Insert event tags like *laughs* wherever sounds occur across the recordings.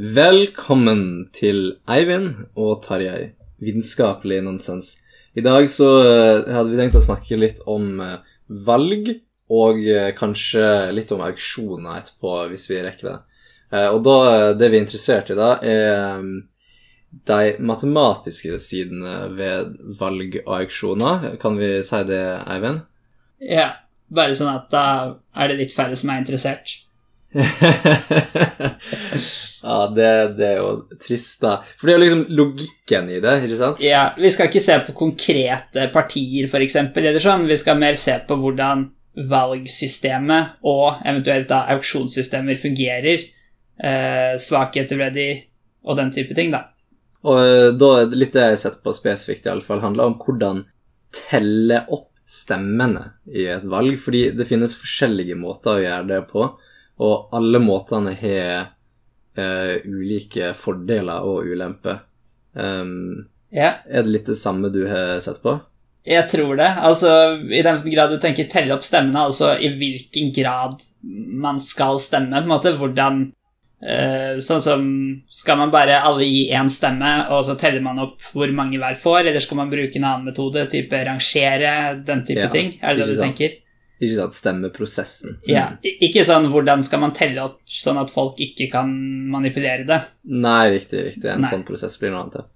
Velkommen til Eivind og Tarjei. Vitenskapelig nonsens. I dag så eh, hadde vi tenkt å snakke litt om eh, valg, og eh, kanskje litt om auksjoner etterpå, hvis vi rekker det. Og da, det vi er interessert i da, er de matematiske sidene ved valg og auksjoner. Kan vi si det, Eivind? Ja, bare sånn at da er det litt færre som er interessert. *laughs* ja, det, det er jo trist, da. For det er jo liksom logikken i det, ikke sant? Ja, Vi skal ikke se på konkrete partier, f.eks., sånn. Vi skal mer se på hvordan valgsystemet og eventuelt da auksjonssystemer fungerer. Eh, svakheter ved de, og den type ting, da. Og eh, da er det litt det jeg har sett på spesifikt, i alle fall, handler om hvordan telle opp stemmene i et valg, fordi det finnes forskjellige måter å gjøre det på, og alle måtene har uh, ulike fordeler og ulemper. Um, Ja, er det litt det samme du har sett på? jeg tror det. Altså, I den grad du tenker telle opp stemmene, altså i hvilken grad man skal stemme, på en måte, hvordan Uh, Sånn som Skal man bare alle gi én stemme, og så teller man opp hvor mange hver får, eller skal man bruke en annen metode, type rangere, den type Ja, ting? Er det det du sant. tenker? Ikke sant, stemmeprosessen. Ja. Ikke sånn hvordan skal man telle opp sånn at folk ikke kan manipulere det. Nei, riktig, riktig. En Nei. sånn prosess blir noe annet. ja.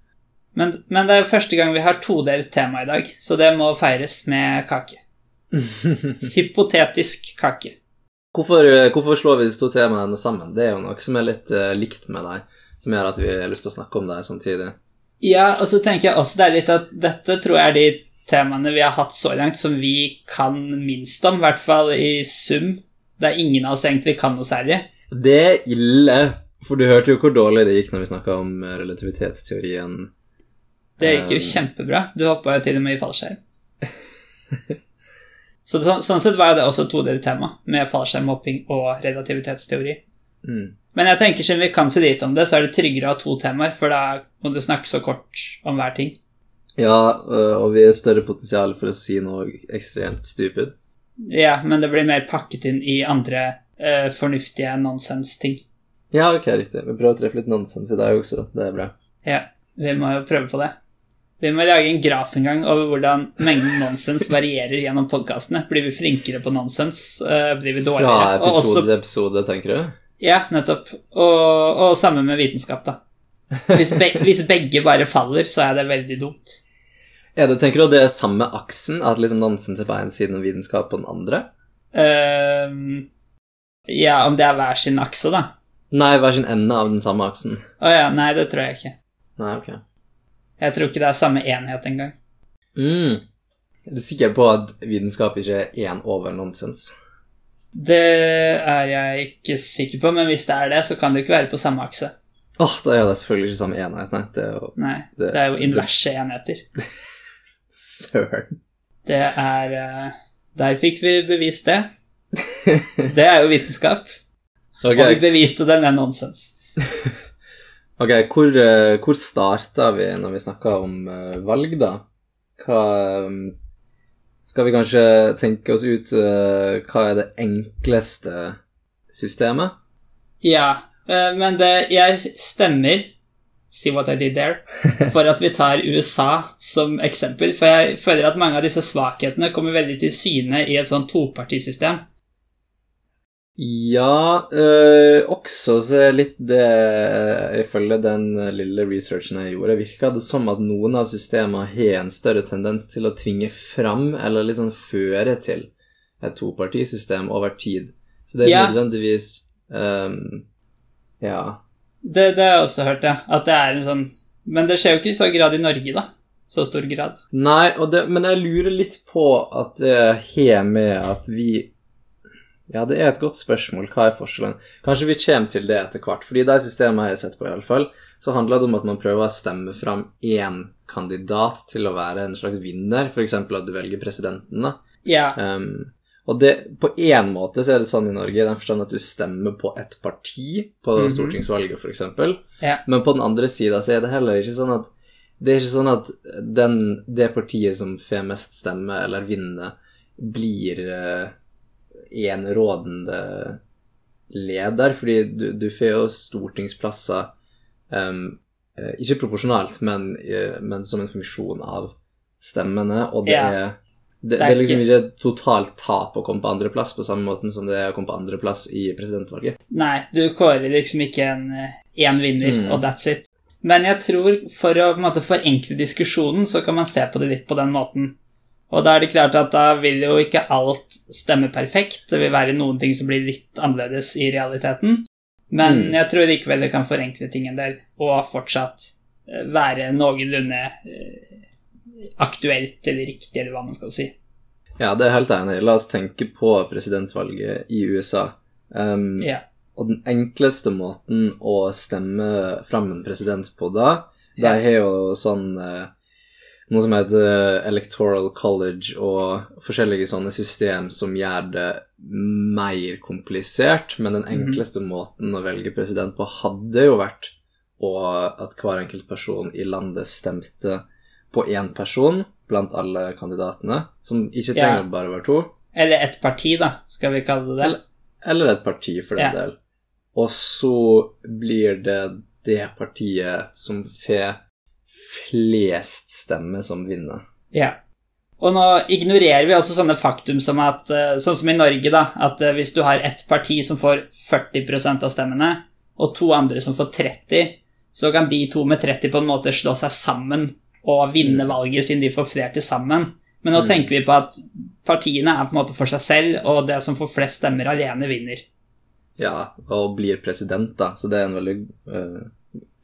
Men, men det er første gang vi har todelt tema i dag, så det må feires med kake. *laughs* Hypotetisk kake. Hvorfor, hvorfor slår vi disse to temaene sammen? Det er jo noe som er litt uh, likt med deg, som gjør at vi har lyst til å snakke om deg samtidig. Ja, og så tenker jeg også det er litt at dette tror jeg er de temaene vi har hatt så langt som vi kan minst om, i hvert fall i sum. Det er ingen av oss egentlig kan noe særlig. Det er ille, for du hørte jo hvor dårlig det gikk når vi snakka om eh, relativitetsteorien. Det gikk jo Um. kjempebra. Du hoppa jo til og med i fallskjerm. *laughs* Så det, sånn, sånn sett var det også todelt tema, med fallskjermhopping og relativitetsteori. Mm. Men jeg tenker siden vi kan så lite om det, så er det tryggere å ha to temaer, for da må du snakke så kort om hver ting. Ja, øh, og vi har større potensial for å si noe ekstremt stupid. Ja, men det blir mer pakket inn i andre uh, fornuftige nonsens-ting. Ja, ok, riktig. Vi prøver å treffe litt nonsens i dag også. Det er bra. Ja, vi må jo prøve på det. Vi må lage en graf en gang over hvordan mengden nonsens varierer gjennom podkastene. Blir vi flinkere på nonsens? Eh, blir vi Fra dårligere? Og episode også- til episode, tenker du? Ja, nettopp. Og, og samme med vitenskap, da. Hvis, be, *laughs* hvis begge bare faller, så er det veldig dumt. Er det, tenker du at det er samme aksen? At liksom nonsens er på én side og vitenskap på den andre? Um, ja, om det er hver sin akse, da. Nei, hver sin ende av den samme aksen. Å ja, nei, det tror jeg ikke. Nei, ok. Jeg tror ikke det er samme enhet engang. Mm. Er du sikker på at vitenskap ikke er én over nonsens? Det er jeg ikke sikker på, men hvis det er det, så kan det ikke være på samme akse. Åh, da er det selvfølgelig ikke samme enhet, nei. Det er jo Nei, Det- det er jo inverse enheter. *laughs* Søren. Det er eh, Der fikk vi bevist det. Så det er jo vitenskap. *laughs* Okay. Og vi beviste det med nonsens. *laughs* ok, hvor, eh, hvor starta vi når vi snakka om eh, valg, da? Hva um, Skal vi kanskje tenke oss ut hva er det enkleste systemet? Ja, men det Jeg stemmer See what I did there. For at vi tar USA som eksempel. For jeg føler at mange av disse svakhetene kommer veldig til syne i et sånn topartisystem. Ja, øh, også så er litt det Ifølge den lille researchen jeg gjorde, virka det som at noen av systemene har en større tendens til å tvinge fram, eller liksom føre til, et topartisystem over tid. Så det er Ja. nødvendigvis øhm, Ja. Det, det har jeg også hørt, ja. At det er en sånn Men det skjer jo ikke i så grad i Norge, da. Så stor grad. Nei, og det, men jeg lurer litt på at det har med at vi Ja, det er et godt spørsmål. Hva er forskjellen? Kanskje vi kommer til det etter hvert. Fordi de systemene jeg har sett på, i alle fall, så handler det om at man prøver å stemme fram én kandidat til å være en slags vinner, f.eks. at du velger presidenten. da. Ja. Um, og det, på én måte så er det sånn i Norge, i den forstand at du stemmer på et parti på Mhm. stortingsvalget, f.eks. Ja. Men på den andre sida så er det heller ikke sånn at det er ikke sånn at den, det partiet som får mest stemme, eller vinner, blir eh, enerådende leder, fordi du, du får jo stortingsplasser um, ikke proporsjonalt, men, uh, men, som en funksjon av stemmene, og det Ja. er det, det er liksom ikke et totalt tap å komme på andreplass, på samme måten som det er å komme på andreplass i presidentvalget. Nei, du kårer liksom ikke en én vinner, Mm. og that's it. Men jeg tror for å på en måte, forenkle diskusjonen, så kan man se på det litt på den måten. Og da er det klart at da vil jo ikke alt stemme perfekt. Det vil være noen ting som blir litt annerledes i realiteten. Men Mm. jeg tror likevel det kan forenkle ting en del, og fortsatt eh, være noenlunde eh, aktuelt eller riktig, eller hva man skal si. Ja, det er helt enig. La oss tenke på presidentvalget i USA. Um, Ja. Og den enkleste måten å stemme fram en president på da, de Ja. har jo sånn eh, noe som heter Electoral College og forskjellige sånne system som gjør det mer komplisert, men den Mhm. enkleste måten å velge president på hadde jo vært og at hver enkelt person i landet stemte på én person blant alle kandidatene, som ikke Ja. trenger bare å være to. Eller et parti, da, skal vi kalle det det. Eller et parti, for den Ja. del. Og så blir det det partiet som får flest stemmer, som vinner. Ja. Og nå ignorerer vi også sånne faktum som at eh, Sånn som i Norge, da. At eh, hvis du har ett parti som får 40% av stemmene, og to andre som får 30 så kan de to med 30 på en måte slå seg sammen og vinne valget, siden de får flere til sammen. Men nå Mm. tenker vi på at partiene er på en måte for seg selv, og det som får flest stemmer alene, vinner. Ja, og blir president, da. Så det er en veldig uh,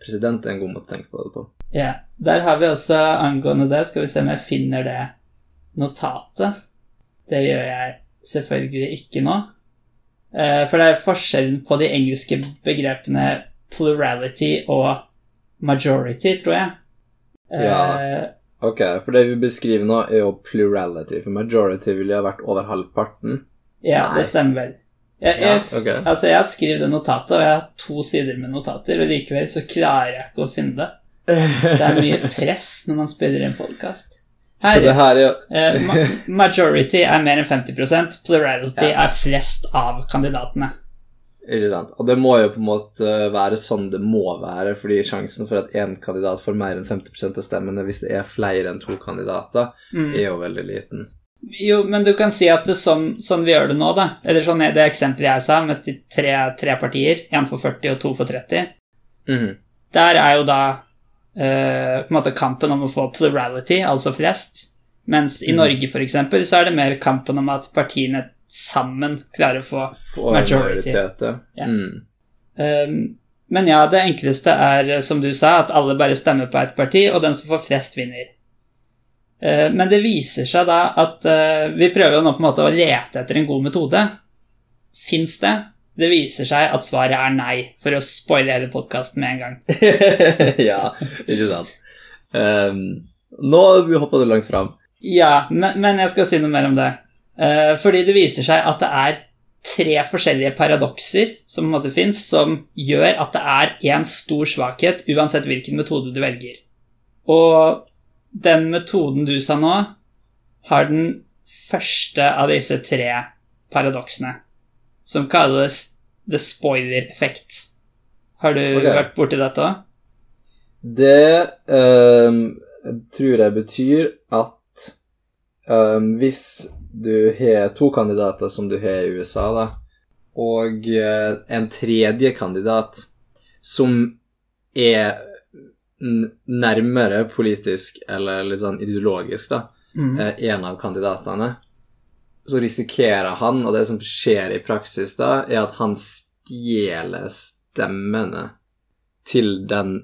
President er en god måte å tenke på det på. Ja, Der har vi også angående det, skal vi se om jeg finner det notatet. Det gjør jeg selvfølgelig ikke nå. Uh, For det er forskjellen på de engelske begrepene plurality og majority, tror jeg. Eh, Ja. Ok, for det vi beskriver nå, er jo plurality, for majority ville ha vært over halvparten. ja Nei. det stemmer vel. Jeg, Ja, okay. altså, jeg har skrevet det notatet, og jeg har to sider med notater, og likevel så klarer jeg ikke å finne det. Det er mye *laughs* press når man spiller en podkast. Så det her er jo Eh, majority er mer enn 50% plurality Ja. er flest av kandidatene. Ikke sant? Og det må jo på en måte være sånn det må være, fordi sjansen for at én kandidat får mer enn 50% av stemmene hvis det er flere enn to kandidater, Mm. er jo veldig liten. Jo, men du kan si at det sånn, sånn vi gjør det nå, da. Eller sånn er det eksempelet jeg sa, med de tre, tre partier. Én for 40 og to for 30. mm. Der er jo da eh, på en måte kampen om å få plurality, altså flest. Mens i mm. Norge, for eksempel, så er det mer kampen om at partiene sammen klarer å få Og Majority. majoritet, ja. Ja. Mm. Um, men ja, det enkleste er, eh, som du sa, at alle bare stemmer på ett parti, og den som får flest, vinner. Uh, men det viser seg da at uh, vi prøver jo nå på en måte å lete etter en god metode. Fins det? Det viser seg at svaret er nei, for å spoile hele podkasten med en gang. *laughs* ja, ikke sant. Um, nå hoppa du langt fram. Ja, men, men jeg skal si noe mer om det. Uh, fordi det viser seg at det er tre forskjellige paradokser som på en måte fins, som gjør at det er én stor svakhet uansett hvilken metode du velger. Og den metoden du sa nå, har den første av disse tre paradoksene, som kalles the spoiler effect. Har du okay. vært borti dette òg? Det um, tror jeg betyr at um, hvis du har to kandidater som du har i USA, da, og eh, en tredje kandidat som er nærmere politisk eller litt sånn ideologisk, da, Mm. eh, en av kandidatene, så risikerer han, og det som skjer i praksis da, er at han stjeler stemmene til den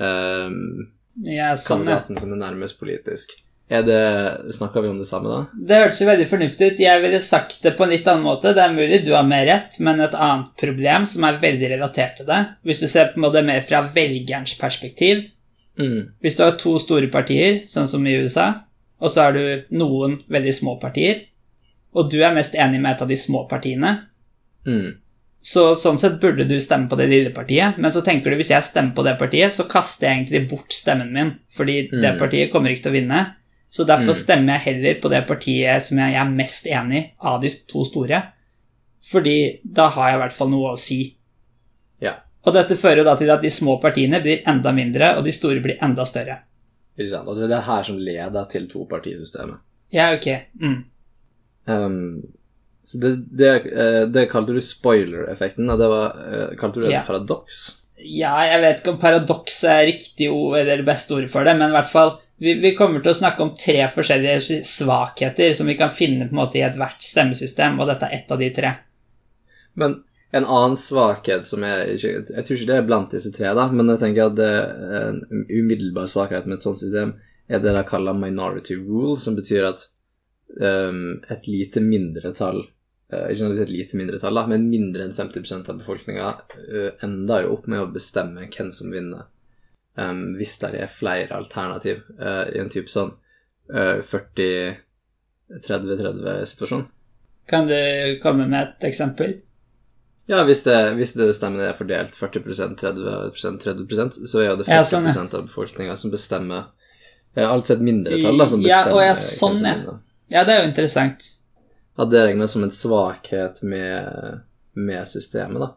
um, Ja, sånn, kandidaten som er nærmest politisk. Er det, Snakker vi om det samme da? Det hørtes jo veldig fornuftig ut. Jeg ville sagt det på en litt annen måte. Det er mulig du har mer rett, men et annet problem som er veldig relatert til det, hvis du ser på måte mer fra velgerens perspektiv Mm. Hvis du har to store partier, sånn som i USA, og så har du noen veldig små partier, og du er mest enig med et av de små partiene, Mm. så sånn sett burde du stemme på det lille partiet, men så tenker du hvis jeg stemmer på det partiet, så kaster jeg egentlig bort stemmen min, fordi det Mm. partiet kommer ikke til å vinne. Så derfor Mm. stemmer jeg heller på det partiet som jeg er mest enig i av de to store. fordi da har jeg i hvert fall noe å si. Ja, Og dette fører da til at de små partiene blir enda mindre, og de store blir enda større. ikke sant. Og det er det her som leder til topartisystemet. Ja, ok. Mm. Um, så det, det, eh, det kalte du spoiler-effekten, og det var, eh, kalte du det Ja. paradoks? Ja, jeg vet ikke om paradoks er riktig ord, eller beste ordet for det, men i hvert fall vi, vi kommer til å snakke om tre forskjellige svakheter som vi kan finne på en måte i ethvert stemmesystem, og dette er ett av de tre. Men en annen svakhet som er Jeg tror ikke det er blant disse tre, da, men jeg tenker at det er en umiddelbar svakhet med et sånt system er det de kaller minority rule, som betyr at um, et lite mindretall Ikke nødvendigvis et lite mindretall, da, men mindre enn 50% av befolkninga uh, ender jo opp med å bestemme hvem som vinner, um, hvis det er flere alternativ uh, i en type sånn uh, 40-30-30-situasjon. Kan du komme med et eksempel? Ja, hvis det, hvis det stemmene er fordelt 40 30 30% så er det 40 Ja, sånn, ja. av befolkninga som bestemmer uh, Altså et mindretall da, som Ja, og ja, sånn, ja. Ja, det er jo interessant. At det regnes som en svakhet med, med systemet, da.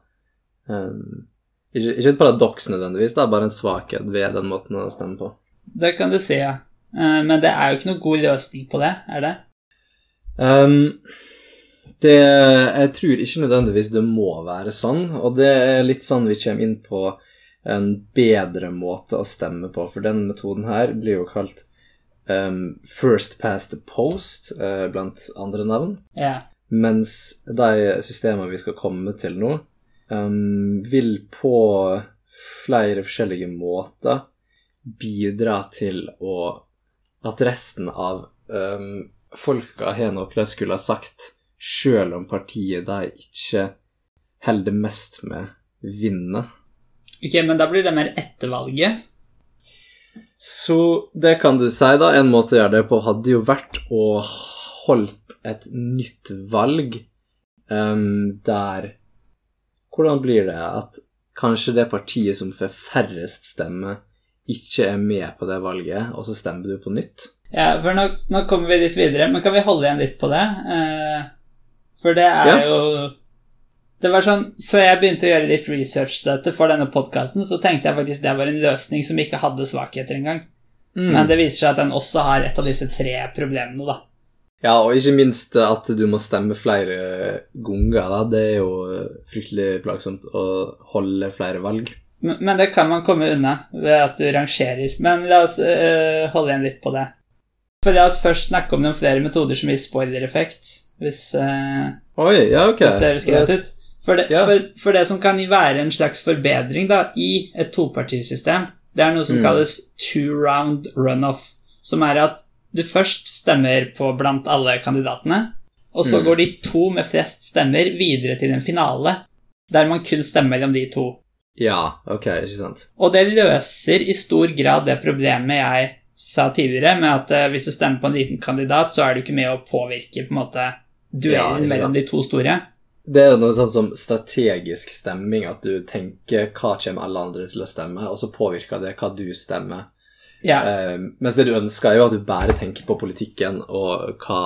Um, ikke, ikke et paradoks nødvendigvis, er bare en svakhet ved den måten å stemme på. Det kan du si, ja. Uh, Men det er jo ikke noe god løsning på det, er det? Um, det, jeg tror ikke nødvendigvis det må være sånn, og det er litt sånn vi kommer inn på en bedre måte å stemme på, for den metoden her blir jo kalt um, first past the post, uh, blant andre navn, Yeah. mens de systemene vi skal komme til nå, um, vil på flere forskjellige måter bidra til å at resten av um, folka har noe skulle ha sagt, sjøl om partiet de ikke holder mest med, vinner. Ok, men da blir det mer etter valget. Så det kan du si, da. En måte å gjøre det på hadde jo vært å holdt et nytt valg um, der Hvordan blir det at kanskje det partiet som får færrest stemmer, ikke er med på det valget, og så stemmer du på nytt? Ja, for nå, nå kommer vi litt videre, men kan vi holde igjen litt på det? Uh, for det er Ja. jo Det var sånn, Før jeg begynte å gjøre litt research dette for denne podkasten, så tenkte jeg faktisk det var en løsning som ikke hadde svakheter engang. Men det viser seg at den også har et av disse tre problemene, da. Ja, og ikke minst at du må stemme flere ganger, da. Det er jo fryktelig plagsomt å holde flere valg. Men, men det kan man komme unna ved at du rangerer. Men la oss øh, holde igjen litt på det. For La oss først snakke om noen flere metoder som gir spoiler-effekt, hvis, øh, Oi, ja, ok. hvis det høres greit ut. For det, Ja. for, for det som kan være en slags forbedring da, i et topartisystem, det er noe som Mm. kalles two-round runoff, som er at du først stemmer på blant alle kandidatene, og så Mm. går de to med flest stemmer videre til en finale, der man kun stemmer mellom de to. Ja, ok, ikke sant. Og det løser i stor grad det problemet jeg sa tidligere, med at eh, hvis du stemmer på en liten kandidat, så er du ikke med å påvirke på en måte duellen ja, mellom de to store. Det er noe sånt som strategisk stemming, at du tenker hva kommer alle andre til å stemme, og så påvirker det hva du stemmer. Ja, Eh, mens det du ønsker, er jo at du bare tenker på politikken og hva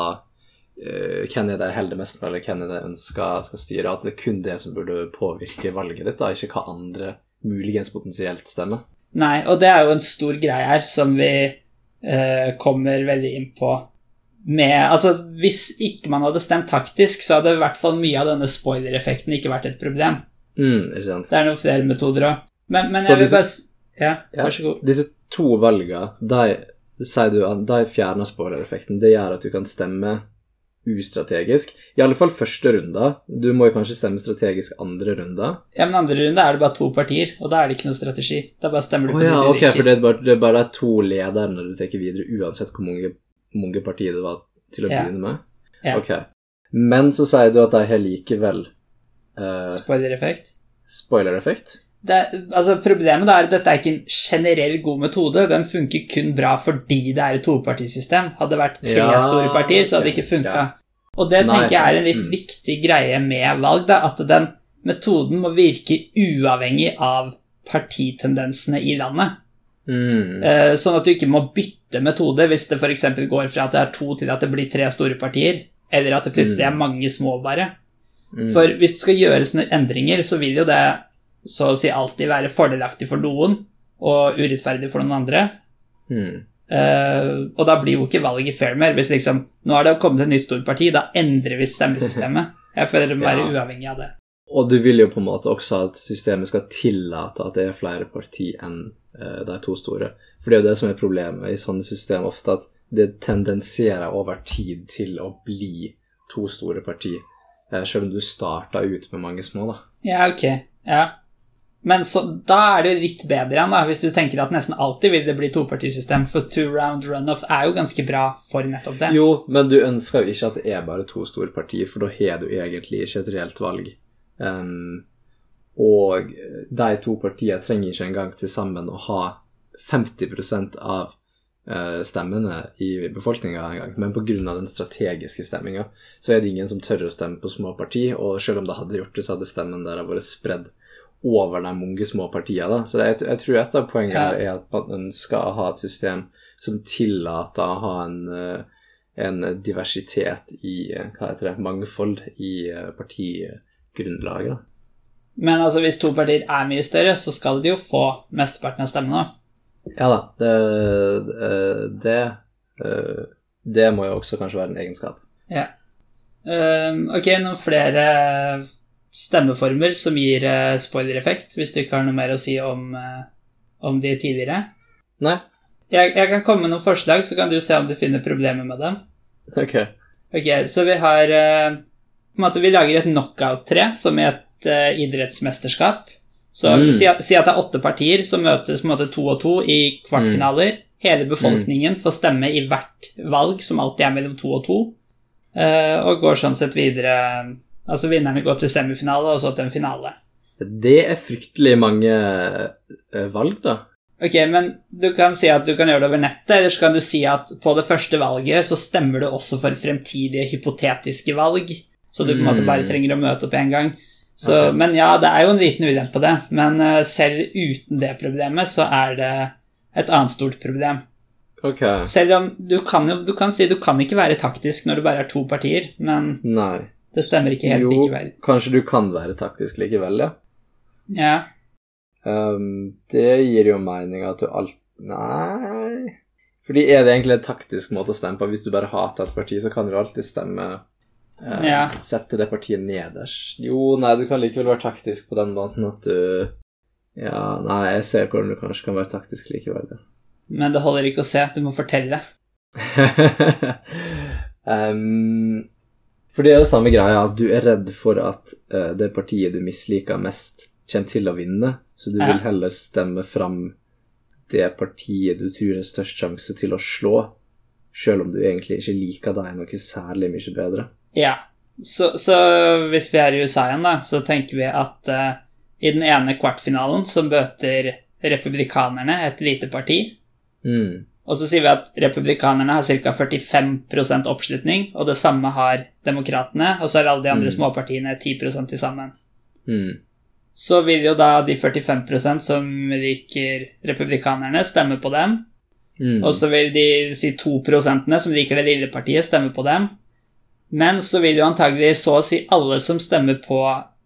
eh, hvem er det jeg holder mest med, eller hvem er det jeg ønsker skal styre. At det er kun det som burde påvirke valget ditt, da, ikke hva andre muligens potensielt stemmer. Nei, og det er jo en stor greie her som vi eh, kommer veldig inn på med Altså, hvis ikke man hadde stemt taktisk, så hadde i hvert fall mye av denne spoiler-effekten ikke vært et problem. Mm. Det er noen flere metoder òg. Men, men jeg vil disse- bare Ja, Ja. vær så god. Disse to valgene, de sier du at de fjerner spoiler-effekten. Det gjør at du kan stemme ustrategisk. I alle fall første runde. Du må jo kanskje stemme strategisk andre runde. Ja, men andre runde er det bare to partier, og da er det ikke noe strategi. Da bare stemmer du på ja, de du ok, liker. for det er bare, det er bare to lederne du tar videre, uansett hvor mange, mange partier det var til å Ja. begynne med? Ja. Ok. Men så sier du at de har likevel uh, Spoiler-effekt. spoiler-effekt? Altså Problemet er at dette er ikke en generell god metode. Den funker kun bra fordi det er et topartisystem. Hadde det vært tre Ja, store partier, så hadde det ikke funka. ja. Og det Nei, tenker jeg er en litt Mm. viktig greie med valg. da, At den metoden må virke uavhengig av partitendensene i landet. Mm. Eh, Sånn at du ikke må bytte metode hvis det f.eks. går fra at det er to til at det blir tre store partier, eller at det plutselig Mm. er mange små, bare. For hvis det skal gjøres endringer, så vil jo det så å si alltid være fordelaktig for noen og urettferdig for noen andre. Mm. Uh, og da blir jo ikke valget fair mer. Hvis liksom Nå er det kommet et nytt stort parti, da endrer vi stemmesystemet. Jeg føler det må være Ja. uavhengig av det. Og du vil jo på en måte også at systemet skal tillate at det er flere parti enn eh, de to store. For det er jo det som er problemet i sånne system ofte, at det tendenserer over tid til å bli to store parti, eh, selv om du starta ut med mange små, da. Ja, ok. Ja. Men så, da er det jo litt bedre igjen, da, hvis du tenker at nesten alltid vil det bli topartisystem, for two round runoff er jo ganske bra for nettopp det. Jo, men du ønsker jo ikke at det er bare to store partier, for da har du egentlig ikke et reelt valg. Ehm, og de to partiene trenger ikke engang til sammen å ha 50% av eh, stemmene i befolkninga engang, men pga. den strategiske stemminga så er det ingen som tør å stemme på små parti, og selv om det hadde gjort det, så hadde stemmen der vært spredd over de mange små partiene. Da. Så jeg, jeg tror et av poengene her er at man skal ha et system som tillater å ha en, eh, en diversitet i eh, hva heter det, mangfold i partigrunnlaget. Men altså, hvis to partier er mye større, så skal de jo få mesteparten av stemmene. Ja da, det, det, det, eh, det må jo også kanskje være en egenskap. Ja. Ehm, ok, noen flere stemmeformer som gir uh, spoilereffekt, hvis du ikke har noe mer å si om, eh, om de tidligere. Nei? Jeg, jeg kan komme med noen forslag, så kan du se om du finner problemer med dem. Ok. Ok, så vi har eh, på en måte Vi lager et knockout-tre, som i et eh, idrettsmesterskap. Så Mm. si, at, si at det er åtte partier som møtes på en måte to og to i kvartfinaler. Hele befolkningen får stemme i hvert valg, som alltid er mellom to og to. Uh, og går sånn sett videre Altså vinnerne går til semifinale, og så til en finale. Det er fryktelig mange eh, valg, da. Ok, men du kan si at du kan gjøre det over nettet, eller så kan du si at på det første valget så stemmer du også for fremtidige hypotetiske valg, så du på en måte bare trenger å møte opp én gang. Så, okay. Men ja, det er jo en liten ulempe på det, men eh, selv uten det problemet så er det et annet stort problem. Okay. Selv om du kan jo du kan si du kan ikke være taktisk når du bare er to partier, men Nei. det stemmer ikke helt Jo, likevel. kanskje du kan være taktisk likevel, ja. Ja. Um, det gir jo mening at du alt Nei Fordi er det egentlig en taktisk måte å stemme på? Hvis du bare hater et parti, så kan du alltid stemme eh, Ja. Sette det partiet nederst. Jo, nei, du kan likevel være taktisk på den måten at du Ja, nei, jeg ser hvordan du kanskje kan være taktisk likevel. Ja. Men det holder ikke å se, du må fortelle. *laughs* um, for det er jo samme greia, at du er redd for at uh, det partiet du misliker mest, kommer til å vinne, så du Ja. vil heller stemme fram det partiet du tror er størst sjanse til å slå, selv om du egentlig ikke liker deg noe særlig mye bedre. Ja. Så, så hvis vi er i USA igjen, da, så tenker vi at uh, i den ene kvartfinalen så møter republikanerne et lite parti. Mm. Og så sier vi at republikanerne har ca. 45% oppslutning, og det samme har demokratene, og så har alle de andre småpartiene 10 til sammen. Mm. Så vil jo da de 45% som liker republikanerne, stemme på dem. Mm. Og så vil de si 2% som liker det lille partiet, stemme på dem. Men så vil jo antagelig så å si alle som stemmer på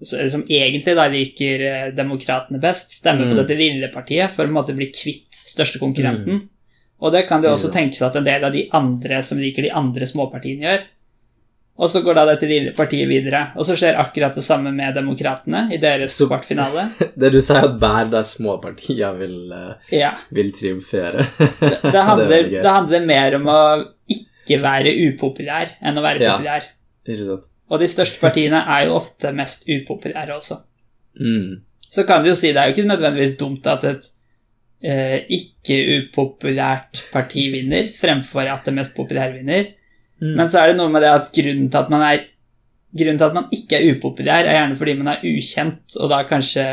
Som egentlig da liker eh, demokratene best, stemme på Mm. dette lille partiet for å på en måte bli kvitt største konkurrenten. Og det kan det også Ikke tenkes at en del av de andre som liker de andre småpartiene, gjør. Og så går da dette lille partiet videre. Og så skjer akkurat det samme med demokratene i deres Så- kvartfinale. *laughs* Det du sier at hver de små partiene vil, eh, Ja. vil triumfere. Det *laughs* handler, det, det handler mer om å ikke være upopulær enn å være Ja. populær. Ikke sant? Og de største partiene er jo ofte mest upopulære også. Mm. Så kan du jo si det er jo ikke nødvendigvis dumt at et eh, ikke-upopulært parti vinner, fremfor at det mest populære vinner. Mm. Men så er det noe med det at grunnen til at man er Grunnen til at man ikke er upopulær, er gjerne fordi man er ukjent, og da kanskje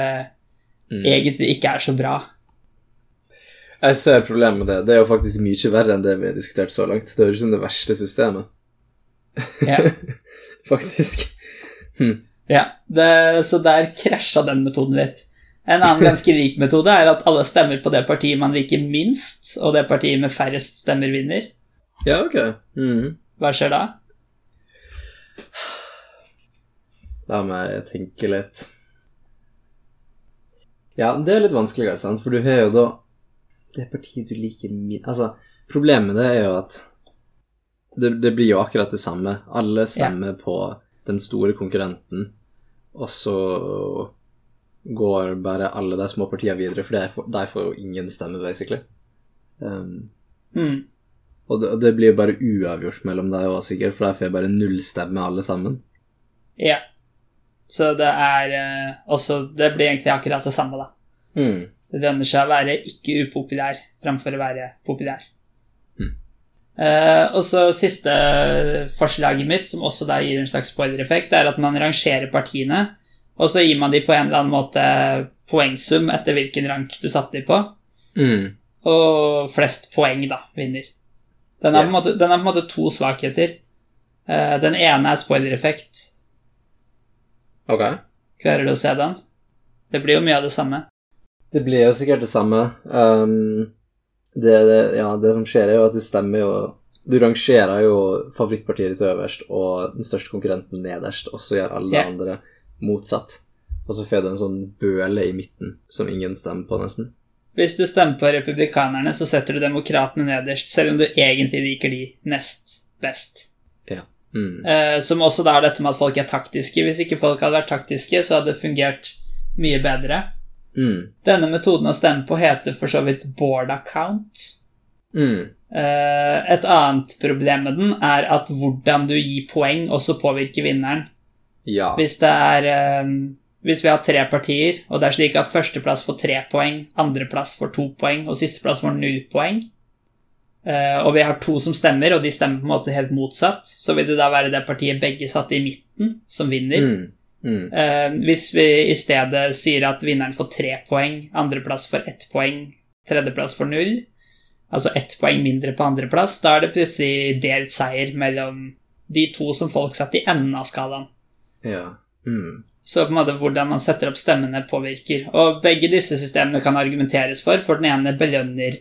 Mm. egentlig ikke er så bra. Jeg ser problemet med det. Det er jo faktisk mye verre enn det vi har diskutert så langt. Det høres ut som det verste systemet. Ja. *laughs* Faktisk. Ja, det, så der krasja den metoden litt. En annen ganske lik metode er at alle stemmer på det partiet man liker minst, og det partiet med færrest stemmer vinner. Ja, ok. Mhm. Hva skjer da? La meg tenke litt. Ja, det er litt vanskeligere, sant, for du har jo da det partiet du liker min... Altså, problemet med det er jo at det, det blir jo akkurat det samme. Alle stemmer på den store konkurrenten, og så går bare alle de små partiene videre, for de får, jo ingen stemme, basically. Um, Mm. og det, det blir jo bare uavgjort mellom deg òg, sikkert, for de får bare null stemme, alle sammen. Ja. Så det er eh, også Det blir egentlig akkurat det samme, da. Mm. Det lønner seg å være ikke upopulær fremfor å være populær. Mm. Eh, og så siste forslaget mitt, som også da gir en slags spoilereffekt, er at man rangerer partiene, og så gir man de på en eller annen måte poengsum etter hvilken rank du satte dem på, Mm. og flest poeng, da, vinner. Den har, yeah. på, på en måte to svakheter. Eh, den ene er spoilereffekt. Ok. Klarer du å se den? Det blir jo mye av det samme. Det blir jo sikkert det samme. Um, det, det, ja, det som skjer, er jo at du stemmer jo Du rangerer jo favorittpartiet ditt øverst og den største konkurrenten nederst, og så gjør alle yeah. Andre motsatt. Og så får du en sånn bøle i midten som ingen stemmer på, nesten. Hvis du stemmer på republikanerne, så setter du demokratene nederst, selv om du egentlig liker de nest best. Ja. Mm. Eh, som også da er dette med at folk er taktiske. Hvis ikke folk hadde vært taktiske, så hadde det fungert mye bedre. Mm. Denne metoden å stemme på heter for så vidt board account. Mm. Eh, et annet problem med den er at hvordan du gir poeng, også påvirker vinneren. Ja. Hvis det er eh, Hvis vi har tre partier, og det er slik at førsteplass får tre poeng, andreplass får to poeng, og sisteplass får null poeng, eh, og vi har to som stemmer, og de stemmer på en måte helt motsatt, så vil det da være det partiet begge satte i midten, som vinner. Mm. Mm. Eh, hvis vi i stedet sier at vinneren får tre poeng, andreplass får ett poeng, tredjeplass får null, altså ett poeng mindre på andreplass, da er det plutselig delt seier mellom de to som folk satt i enden av skalaen. Ja. Mm. Så på en måte hvordan man setter opp stemmene, påvirker. Og begge disse systemene kan argumenteres for, for den ene belønner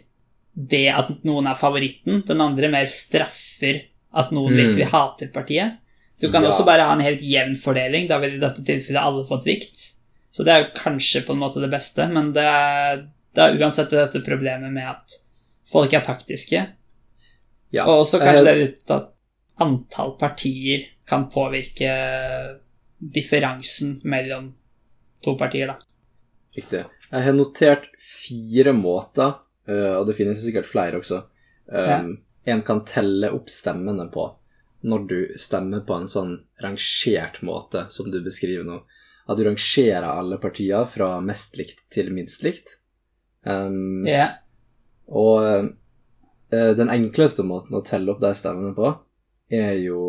det at noen er favoritten, den andre mer straffer at noen Mm. virkelig hater partiet. Du kan Ja. også bare ha en helt jevn fordeling, da vil i dette tilfellet alle fått likt. Så det er jo kanskje på en måte det beste, men det det er uansett dette problemet med at folk er taktiske. ja. Og også kanskje Eh, det er litt at antall partier kan påvirke differansen mellom to partier, da. Riktig. Jeg har notert fire måter, eh, og det finnes sikkert flere også, um, en kan telle opp stemmene på når du stemmer på en sånn rangert måte, som du beskriver nå. At du rangerer alle partier fra mest likt til minst likt. Um, Ja. Og uh, den enkleste måten å telle opp de stemmene på, er jo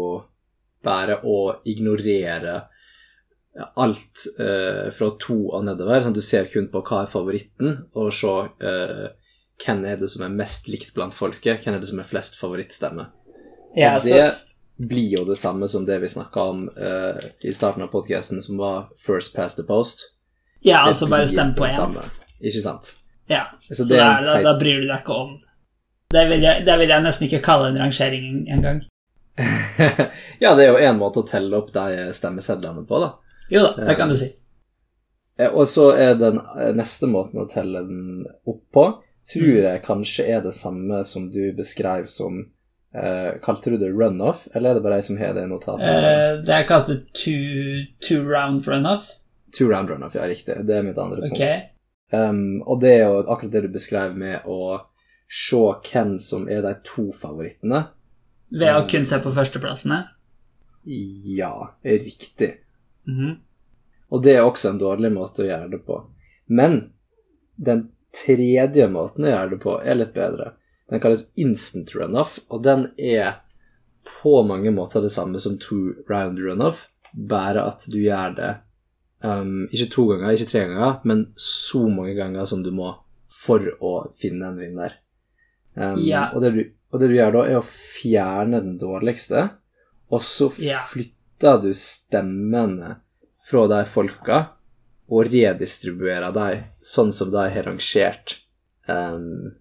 bare å ignorere alt uh, fra to og nedover. Sånn at du ser kun på hva er favoritten, og se uh, hvem er det som er mest likt blant folket, hvem er det som er flest favorittstemmer. ja så, det blir jo det samme som det vi snakka om uh, i starten av podkasten, som var first past the post. ja, Det altså bare stem på det én. Ikke sant? Ja. Så Så det er da, da, bryr du deg ikke om det vil, jeg, det vil jeg nesten ikke kalle en rangering engang. *laughs* ja, det er jo én måte å telle opp de stemmesedlene på, da. Jo da, det kan du si. Eh, Og så er den eh, neste måten å telle den opp på, tror jeg kanskje er det samme som du beskrev som eh, Kalte du det runoff, eller er det bare jeg som har det i notatene? Eh, det er kalt two, two round runoff. Two round runoff, ja, riktig. Det er mitt andre okay. punkt. Um, og det er jo akkurat det du beskrev med å se hvem som er de to favorittene. Ved å kun se på førsteplassene. Ja, riktig. Mhm. Og det er også en dårlig måte å gjøre det på. Men den tredje måten å gjøre det på er litt bedre. Den kalles instant runoff, og den er på mange måter det samme som two round runoff, bare at du gjør det um, ikke to ganger, ikke tre ganger, men så mange ganger som du må for å finne en vinner. Um, Ja. og, det du, og det du gjør da, er å fjerne den dårligste, og så Ja. flytter du stemmene fra de folka og redistribuerer dem sånn som de har rangert. Um,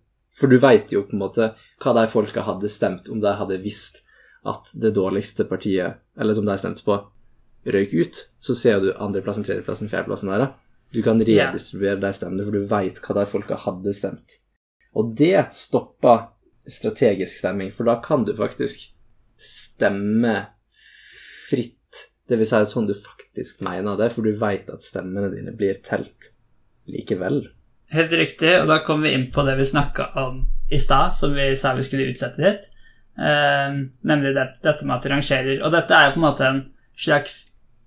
for du veit jo på en måte hva de folka hadde stemt om de hadde visst at det dårligste partiet, eller som de stemte på, røyk ut, så ser du andreplassen, tredjeplassen, fjerdeplassen der. Du kan redistribuere de stemmene, for du veit hva de folka hadde stemt. Og det stopper strategisk stemming, for da kan du faktisk stemme fritt. Det vil si sånn du faktisk mener det, for du veit at stemmene dine blir telt likevel. Helt riktig, og da kommer vi inn på det vi snakka om i stad, som vi sa vi skulle utsette litt. Uh, nemlig det, dette med at du rangerer. Og dette er jo på en måte en slags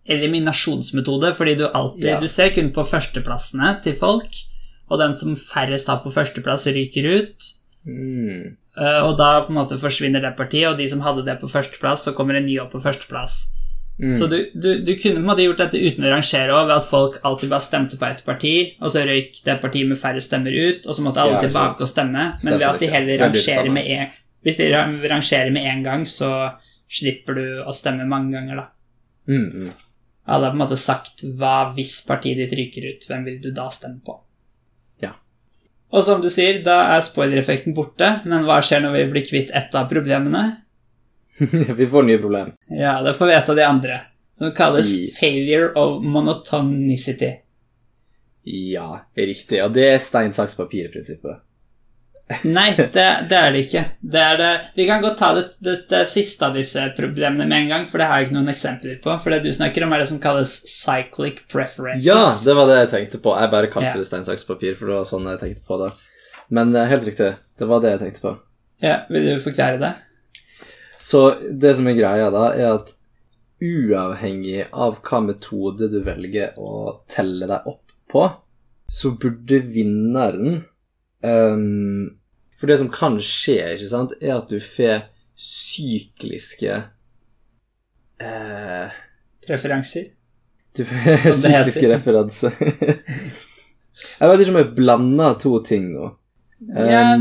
eliminasjonsmetode, fordi du alltid Ja. Du ser kun på førsteplassene til folk, og den som færrest har på førsteplass, ryker ut. Mm. Uh, og da på en måte forsvinner det partiet, og de som hadde det på førsteplass, så kommer en ny opp på førsteplass. Mm. Så du, du, du kunne på en måte gjort dette uten å rangere òg, ved at folk alltid bare stemte på ett parti, og så røyk det partiet med færre stemmer ut, og så måtte alle Ja, tilbake og stemme. Men Stemmer ved at de heller rangerer med en Hvis de rangerer med én gang, så slipper du å stemme mange ganger, da. Mm, mm. Alle har på en måte sagt hva hvis partiet ditt ryker ut, hvem vil du da stemme på? Ja. Og som du sier, da er spoilereffekten borte, men hva skjer når vi blir kvitt ett av problemene? *laughs* Vi får nye problem. Ja, det får vi et av de andre. Som kalles De- failure of monotonicity. Ja, riktig. Og det er stein, saks, papir-prinsippet. *laughs* Nei, det, det er det ikke. Det er det. Vi kan godt ta det, siste av disse problemene med en gang, for det har jeg ikke noen eksempler på. For det du snakker om, er det som kalles cyclic preferences. Ja, det var det jeg tenkte på. Jeg bare kalte Ja. det stein, saks, papir, for det var sånn jeg tenkte på det. Men eh, helt riktig. Det var det jeg tenkte på. Ja, Vil du forklare det? Så det som er greia, da, er at uavhengig av hva metode du velger å telle deg opp på, så burde vinneren um, For det som kan skje, ikke sant, er at du får sykliske uh, Referanser? Du får sykliske referanser. *laughs* jeg vet ikke om jeg blander to ting nå. Ja,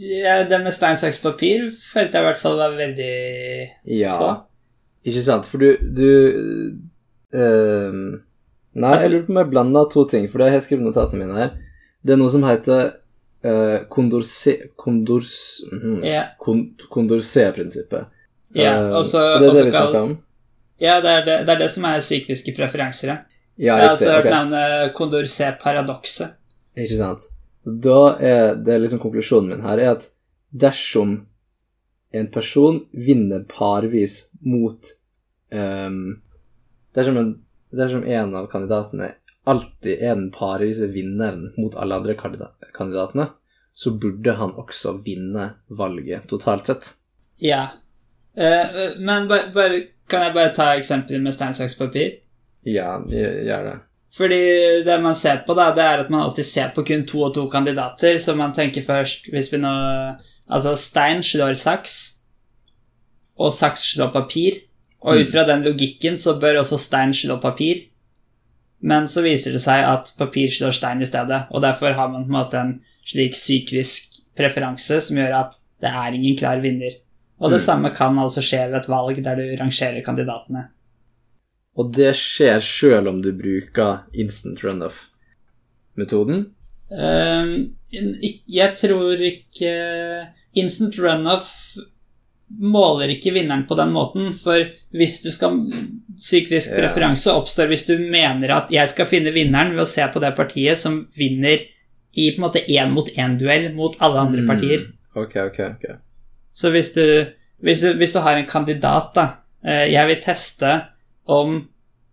ja, det med stein, saks, papir følte jeg i hvert fall var veldig Ja. på. Ikke sant? For du, du uh, Nei, jeg lurer på om jeg blanda to ting, for det har jeg skrevet notatene mine her. Det er noe som heter uh, kondorse... Kondors... Mm, Ja, kon, Condorcet-prinsippet. ja Eh, og så det er det vi snakker om? Ja, det er det, det er det som er psykiske preferanser. ja. Ja, Jeg har også hørt ok. navnet kondorse-paradokset. Ikke sant. Da er det liksom konklusjonen min her, er at dersom en person vinner parvis mot um, dersom, en, dersom en av kandidatene alltid er den parvise vinneren mot alle andre kandida- kandidatene, så burde han også vinne valget totalt sett. Ja. Eh, men bare, bare, kan jeg bare ta eksempelet med stein, saks, papir? Ja, gjør det. Fordi det man ser på, da, det er at man alltid ser på kun to og to kandidater, så man tenker først Hvis vi nå Altså, stein slår saks, og saks slår papir. Og ut fra den logikken så bør også stein slå papir. Men så viser det seg at papir slår stein i stedet, og derfor har man på en måte en slik syklisk preferanse som gjør at det er ingen klar vinner. Og det samme kan altså skje ved et valg der du rangerer kandidatene. Og det skjer sjøl om du bruker instant runoff-metoden. Ehm, jeg tror ikke Instant runoff måler ikke vinneren på den måten, for hvis du skal Syklisk Ja. preferanse oppstår hvis du mener at jeg skal finne vinneren ved å se på det partiet som vinner i på en måte én-mot-én-duell mot alle andre partier. Ok, ok, ok. Så hvis du, hvis du, hvis du har en kandidat, da eh, Jeg vil teste om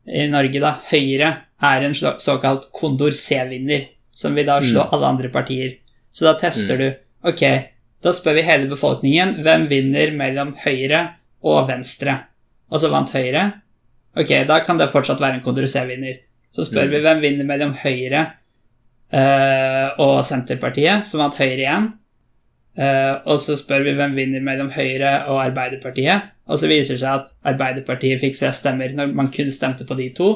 i Norge, da, Høyre er en såkalt kondor C-vinner, som vil da slå alle andre partier. Så da tester du Ok, da spør vi hele befolkningen hvem vinner mellom Høyre og Venstre. Og så vant Høyre. Ok, da kan det fortsatt være en kondor C-vinner. Så spør vi hvem vinner mellom Høyre eh, og Senterpartiet, som vant Høyre igjen. Eh, og så spør vi hvem vinner mellom Høyre og Arbeiderpartiet. Og så viser det seg at Arbeiderpartiet fikk flest stemmer når man kun stemte på de to.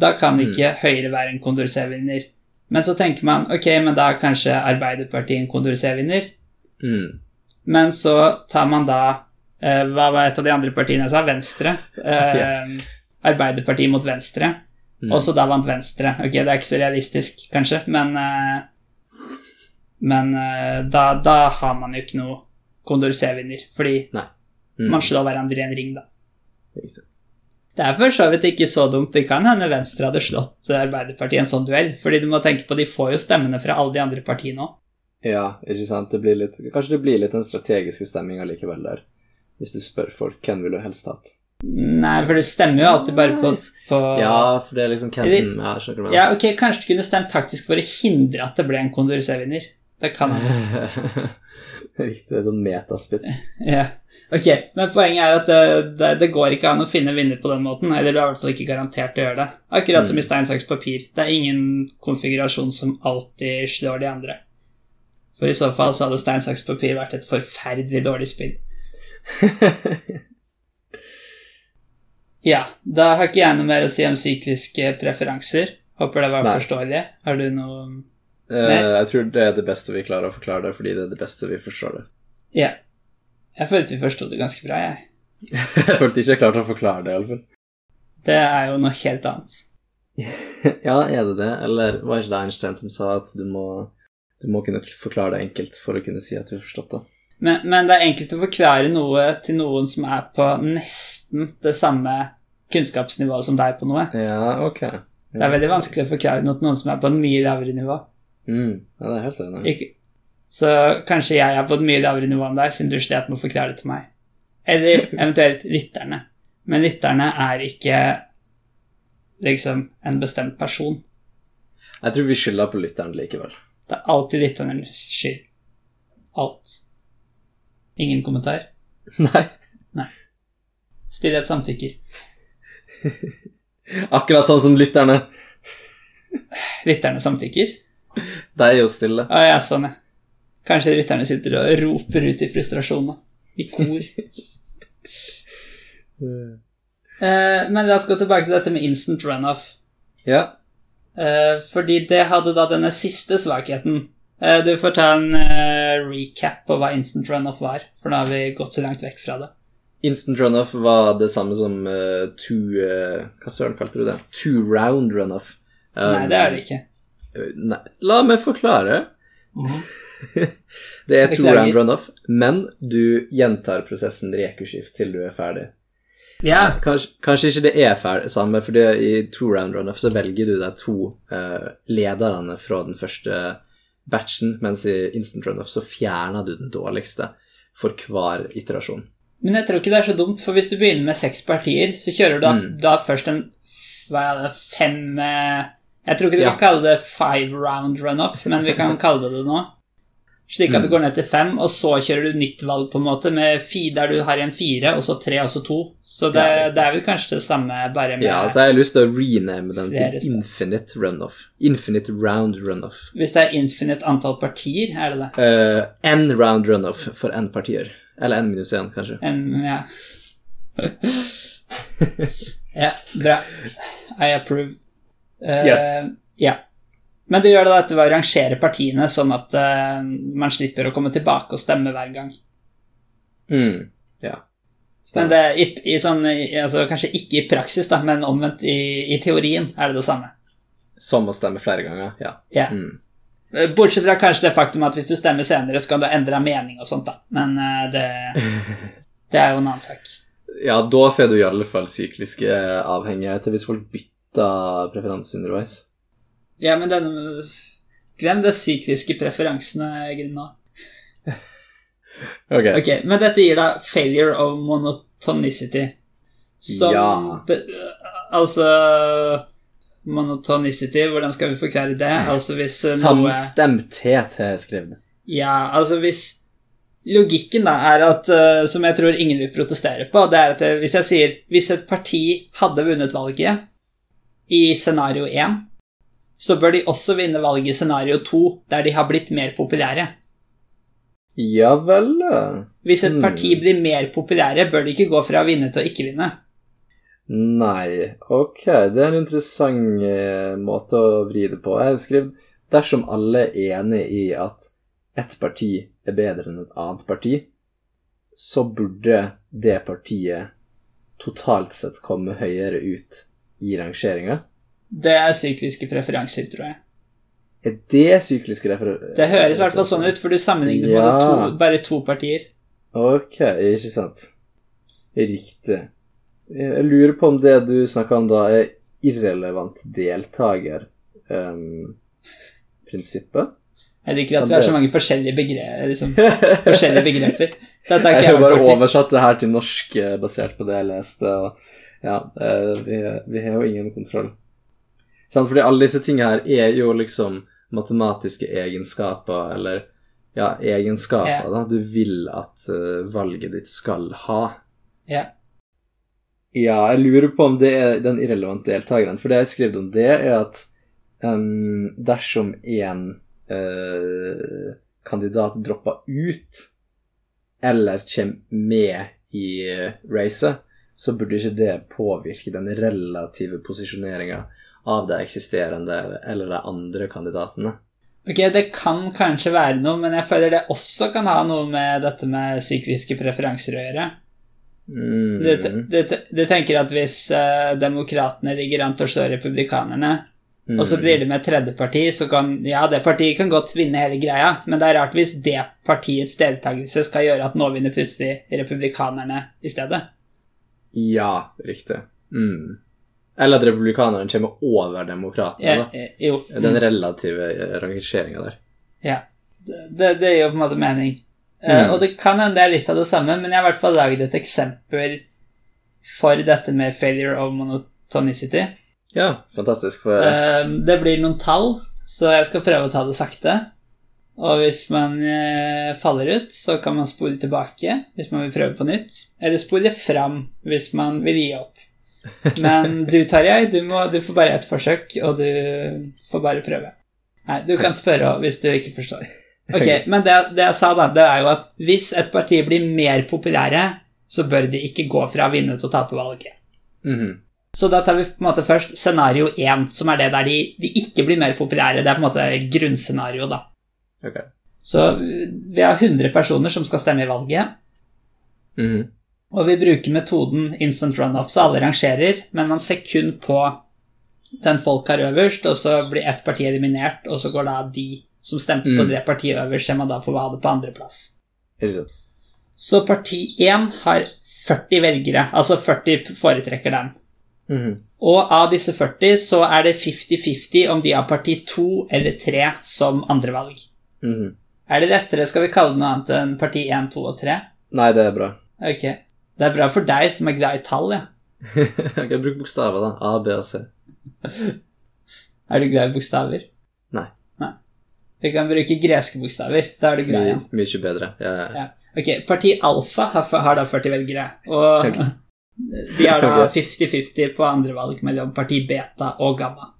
Da kan ikke Høyre være en Condorcet-vinner. Men så tenker man ok, men da er kanskje Arbeiderpartiet en Condorcet-vinner. Mm. Men så tar man da uh, Hva var et av de andre partiene jeg sa? Venstre. Uh, Arbeiderpartiet mot Venstre. Mm. Og så da vant Venstre. Ok, det er ikke så realistisk, kanskje, men Men eh, da, da har man jo ikke noe Condorcet-vinner, fordi. Mm. hverandre i en ring, da. Riktig. Det er for så vidt ikke så dumt. Det kan hende Venstre hadde slått Arbeiderpartiet i en sånn duell. Fordi du må tenke på de får jo stemmene fra alle de andre partiene òg. Ja, ikke sant. Det blir litt, kanskje det blir litt den strategiske stemminga likevel der. Hvis du spør folk hvem vil du helst hatt. Nei, for det stemmer jo alltid bare på, på Ja, for det er liksom hvem Ja, ok, Kanskje du kunne stemt taktisk for å hindre at det ble en Condorcet-vinner. Det kan hende. *laughs* Riktig. Det er sånn metaspill. *laughs* Ja. Ok, men poenget er at det, det, det går ikke an å finne vinner på den måten. Eller du er i hvert fall ikke garantert å gjøre det. Akkurat som i stein, saks, papir. Det er ingen konfigurasjon som alltid slår de andre. For i så fall så hadde stein, saks, papir vært et forferdelig dårlig spill. *laughs* Ja, da har ikke jeg noe mer å si om sykliske preferanser. Håper det var Nei. forståelig. Har du noe Eh, jeg tror det er det beste vi klarer å forklare det, fordi det er det beste vi forstår det. Ja. Jeg følte vi forsto det ganske bra, jeg. jeg følte ikke jeg klarte å forklare det, iallfall. Det er jo noe helt annet. *laughs* Ja, er det det? Eller var ikke det Einstein som sa at du må, du må kunne forklare det enkelt for å kunne si at du har forstått det? Men, men det er enkelt å forklare noe til noen som er på nesten det samme kunnskapsnivået som deg på noe. Ja, ok. Det er veldig vanskelig å forklare noe til noen som er på en mye lavere nivå. Mm, ja, det er helt enig. Ikke, så kanskje jeg er på et mye lavere nivå enn deg, siden du slet med å forklare det til meg. Eller *laughs* eventuelt lytterne. Men lytterne er ikke liksom en bestemt person. Jeg tror vi skylder på lytteren likevel. Det er alltid lytternes skyld. Alt. Ingen kommentar. *laughs* Nei. Stillhet samtykker. *laughs* Akkurat sånn som lytterne. Lytterne samtykker? De er jo stille. Ja, jeg er sånn, jeg. Kanskje rytterne sitter og roper ut i frustrasjon, da. I kor. *laughs* Eh, men la oss gå tilbake til dette med instant runoff. Ja. Eh, fordi det hadde da denne siste svakheten. Eh, du får ta en recap på hva instant runoff var, for nå har vi gått så langt vekk fra det. Instant runoff var det samme som eh, two Hva søren kalte du det? Two round runoff. Um, Nei, det er det ikke. Nei, la meg forklare. *laughs* det er to round runoff, men du gjentar prosessen rekurskift til du er ferdig. Ja, Kanskje, kanskje ikke det er ferdig, samme, for det, i to round runoff så velger du deg to uh, lederne fra den første batchen, mens i instant runoff så fjerner du den dårligste for hver iterasjon. men jeg tror ikke det er så dumt, for hvis du begynner med seks partier, så kjører du da, da først en fem eh, Jeg tror ikke du Ja. kan kalle det five round runoff, men vi kan kalle det det nå. Slik at du går ned til fem, og så kjører du nytt valg, på en måte, med fi, der du har igjen fire, og så tre, og så to. Så det, Ja, det er vel kanskje det samme, bare med Ja, så jeg har lyst til å rename den til infinite runoff. Infinite round runoff. Hvis det er infinite antall partier, er det det? Uh, n round runoff for n partier. Eller n minus 1, kanskje. N, ja. *laughs* ja, bra. I approve. Eh, Yes. Ja. Men du gjør det dette ved å rangere partiene, sånn at uh, man slipper å komme tilbake og stemme hver gang. Mm. Ja. Men det, i, i sånn, altså, Kanskje ikke i praksis, da, men omvendt i, i teorien er det det samme. Som å stemme flere ganger, ja. Ja. Mm. Eh, Bortsett fra kanskje det faktum at hvis du stemmer senere, så kan du endre mening og sånt, da. Men uh, det, *laughs* det er jo en annen sak. Ja, da får du i alle fall sykliske avhengigheter hvis folk bytter preferanse underveis. Ja, men denne Glem de sykliske preferansene Grinna. *laughs* okay. Ok. Men dette gir da failure of monotonicity. Som Ja. be, Altså Monotonicity, hvordan skal vi forklare det? Altså hvis eh, Samstemthet har jeg skrevet. Ja, altså hvis Logikken da er at, eh, som jeg tror ingen vil protestere på, det er at eh, hvis jeg sier Hvis et parti hadde vunnet valget i scenario 1, så bør de også vinne valget i scenario 2, der de har blitt mer populære. Ja vel. Hvis et Hmm. parti blir mer populære, bør de ikke gå fra å vinne til å ikke vinne. Nei, ok, det er en interessant eh, måte å vri det på. Jeg har skrevet dersom alle er enig i at ett parti er bedre enn et annet parti, så burde det partiet totalt sett komme høyere ut i rangeringa. Det er sykliske preferanser, tror jeg. Er det sykliske referanser? Det høres i hvert fall sånn ut, for du sammenligner Ja. to, bare to partier. Ok, ikke sant. Riktig. Jeg lurer på om det du snakker om da, er irrelevant deltaker-prinsippet? Jeg liker at vi har så mange forskjellige, begre liksom, *laughs* forskjellige begreper. Jeg har bare oversatt det her til norsk eh, basert på det jeg leste, og ja, eh, vi, vi har jo ingen kontroll. Sant, fordi alle disse tingene her er jo liksom matematiske egenskaper, eller ja, egenskaper yeah. da, du vil at eh, valget ditt skal ha. Ja. Ja, jeg lurer på om det er den irrelevante deltakeren. For det jeg skrev om det, er at um, dersom en uh, kandidat dropper ut, eller kommer med i racet, så burde ikke det påvirke den relative posisjoneringa av de eksisterende eller de andre kandidatene. Ok, det kan kanskje være noe, men jeg føler det også kan ha noe med dette med sykliske preferanser å gjøre. Mm. Du, du, du tenker at hvis uh, demokratene ligger an til å slå republikanerne, og så blir det med et tredje parti, så kan ja, det partiet kan godt vinne hele greia, men det er rart hvis det partiets deltakelse skal gjøre at nå vinner plutselig republikanerne i stedet. Ja, riktig. Mm. Eller at republikanerne kommer over demokratene, Ja, da. eh, Den relative rangeringa der. ja. Det, det gir jo på en måte mening. Mm. Uh, og det kan hende det er litt av det samme, men jeg har i hvert fall laget et eksempel for dette med failure of monotonicity. Ja, fantastisk. For Uh, det blir noen tall, så jeg skal prøve å ta det sakte. Og hvis man eh, faller ut, så kan man spole tilbake hvis man vil prøve på nytt. Eller spole fram hvis man vil gi opp. *laughs* Men du, Tarjei, du, må, du får bare ett forsøk, og du får bare prøve. Nei, du kan spørre hvis du ikke forstår. Ok, Men det, det jeg sa, da, det er jo at hvis et parti blir mer populære, så bør de ikke gå fra å vinne til å tape valget. Mhm. Så da tar vi på en måte først scenario 1, som er det der de, de ikke blir mer populære. Det er på en måte grunnscenario, da. Ok. Så vi har 100 personer som skal stemme i valget, Mm. og vi bruker metoden instant runoff, så alle rangerer, men man ser kun på den folk har øverst, og så blir ett parti eliminert, og så går da de som stemte på Mm. det partiet øverst, ser man da på hva hadde på andreplass. Så parti 1 har 40 velgere, altså 40 foretrekker dem. Mm. Og av disse 40 så er det 50-50 om de har parti 2 eller 3 som andrevalg. Mhm. Er det lettere, skal vi kalle det noe annet enn parti 1, 2 og 3? Nei, det er bra. Ok. Det er bra for deg som er glad i tall, ja. *laughs* ok, Bruk bokstaver, da. A, B og C. *laughs* Er du glad i bokstaver? Nei. Nei. Vi kan bruke greske bokstaver. Da er du glad igjen. My, mye bedre. Ja, ja. Ja. Ok, parti alfa har, har da 40 velgere, og Ok. *laughs* de har da 50-50 på andre valg mellom parti beta og gamma.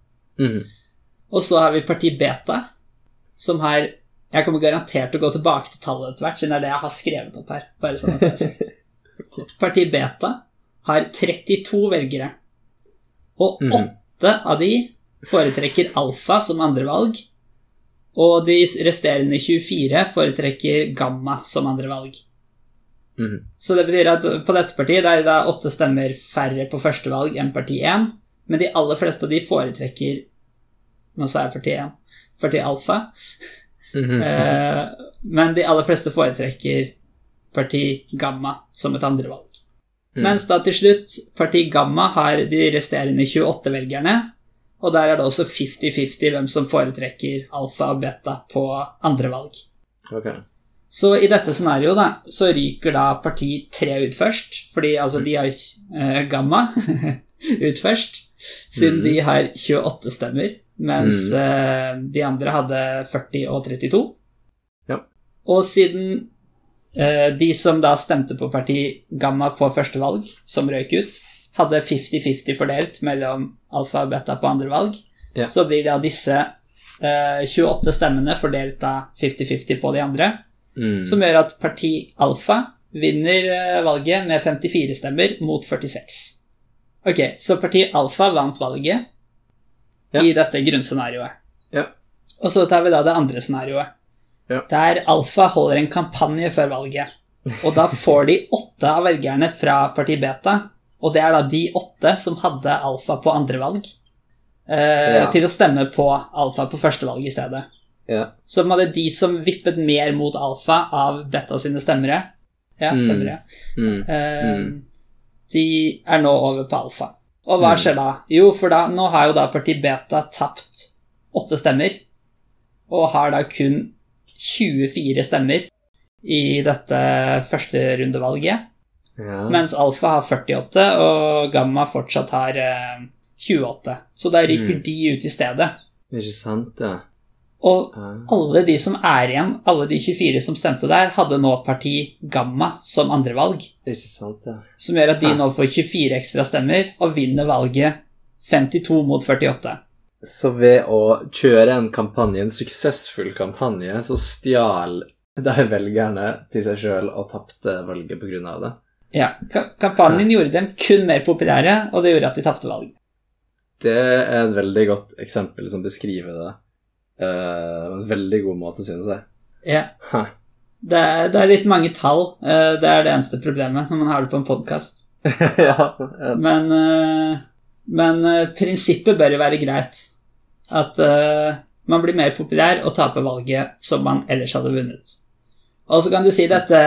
Mm. Og så har vi parti beta, som har Jeg kommer garantert til å gå tilbake til tallet etter hvert, siden det er det jeg har skrevet opp her. Bare sånn at det er sagt. Parti beta har 32 velgere, og åtte åtte av de foretrekker alfa som andrevalg, og de resterende 24 foretrekker gamma som andrevalg. Mm. Så det betyr at på dette partiet det er det åtte stemmer færre på første valg enn parti 1, men de aller fleste av de foretrekker Nå sa jeg parti 1. Parti alfa. Mhm. Eh, men de aller fleste foretrekker parti gamma som et andrevalg. Mm. Mens da til slutt parti gamma har de resterende 28 velgerne, og der er det også 50-50 hvem som foretrekker alfa og beta på andrevalg. Okay. Så i dette scenarioet da, så ryker da parti 3 ut først, fordi altså de har eh, gamma *laughs* ut først, siden mm. de har 28 stemmer, mens eh, de andre hadde 40 og 32. Ja. Og siden eh, de som da stemte på parti gamma på første valg, som røyk ut, hadde 50-50 fordelt mellom alfa og beta på andre valg, Ja. så blir da disse eh, 28 stemmene fordelt da 50-50 på de andre. Mm. Som gjør at parti alfa vinner eh, valget med 54 stemmer mot 46. Ok, så parti alfa vant valget Ja. i dette grunnscenarioet. Ja. Og så tar vi da det andre scenarioet. Ja. Der alfa holder en kampanje før valget. Og da får de åtte av velgerne fra parti beta, og det er da de åtte som hadde alfa på andre valg, eh, Ja. til å stemme på alfa på første valg i stedet. Ja. Så var det de som vippet mer mot alfa av beta sine stemmere. Ja, Mm. stemmere. Mm. Eh, de er nå over på alfa. Og hva skjer da? Jo, for da, nå har jo da parti beta tapt åtte stemmer, og har da kun 24 stemmer i dette førsterundevalget. Ja. Mens alfa har 48, og gamma fortsatt har eh, 28. Så da ryker de ut i stedet. Ikke sant, ja. Og alle de som er igjen, alle de 24 som stemte der, hadde nå parti gamma som andrevalg. Sant, ja. Som gjør at de nå får 24 ekstra stemmer og vinner valget 52 mot 48. Så ved å kjøre en kampanje, en suksessfull kampanje, så stjal *laughs* de velgerne til seg sjøl og tapte valget på grunn av det. Ja, Kampanjen Kampanjen gjorde dem kun mer populære, og det gjorde at de tapte valget. Det er et veldig godt eksempel som beskriver det. En veldig god måte, synes jeg. Ja, Ha. det er, det er litt mange tall. Uh, Det er det eneste problemet når man har det på en podkast. *laughs* ja, ja. Men, uh, men prinsippet bør jo være greit. At man blir mer populær og taper valget som man ellers hadde vunnet. Og så kan du si dette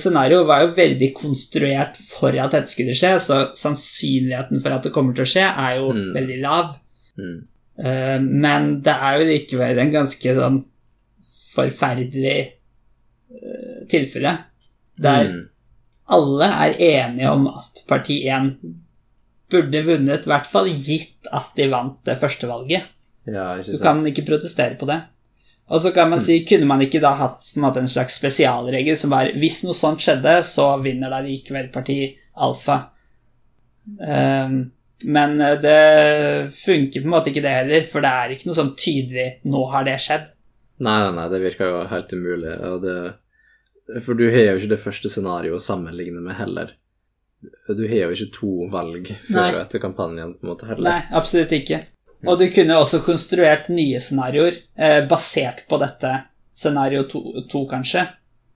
scenarioet var jo veldig konstruert for at dette skulle skje, så sannsynligheten for at det kommer til å skje, er jo Mm. veldig lav. Mm. Eh, men det er jo likevel en ganske sånn forferdelig eh, tilfelle der Mm. alle er enige om at parti 1 burde vunnet, i hvert fall gitt at de vant det første valget. Ja, Du kan ikke protestere på det. Og så kan man si, kunne man ikke da hatt på en, måte, en slags spesialregel som var hvis noe sånt skjedde, så vinner da likevel parti alfa. Ehm, men eh, det funker på en måte ikke det heller, for det er ikke noe sånn tydelig 'nå har det skjedd'. Nei, nei, nei, det virker jo helt umulig. Og det, for du har jo ikke det første scenarioet å sammenligne med heller. Du har jo ikke to valg før Nei. og etter kampanjen, på en måte, heller. Nei, absolutt ikke. Og du kunne også konstruert nye scenarioer eh, basert på dette scenario to, kanskje,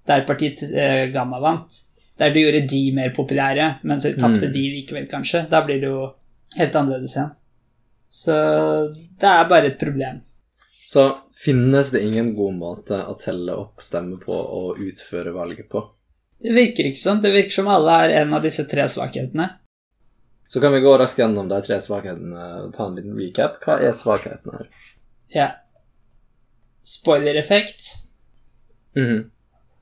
der partiet eh, Gamma vant. Der du gjorde de mer populære, men så tapte Mm. de likevel, kanskje. Da blir det jo helt annerledes igjen. Så det er bare et problem. Så finnes det ingen god måte å telle opp stemmer på og utføre valget på. Det virker ikke sånn. Det virker som alle er en av disse tre svakhetene. Så kan vi gå raskt gjennom de tre svakhetene, og ta en liten recap. Hva er svakhetene her? Ja. Spoilereffekt. Mhm.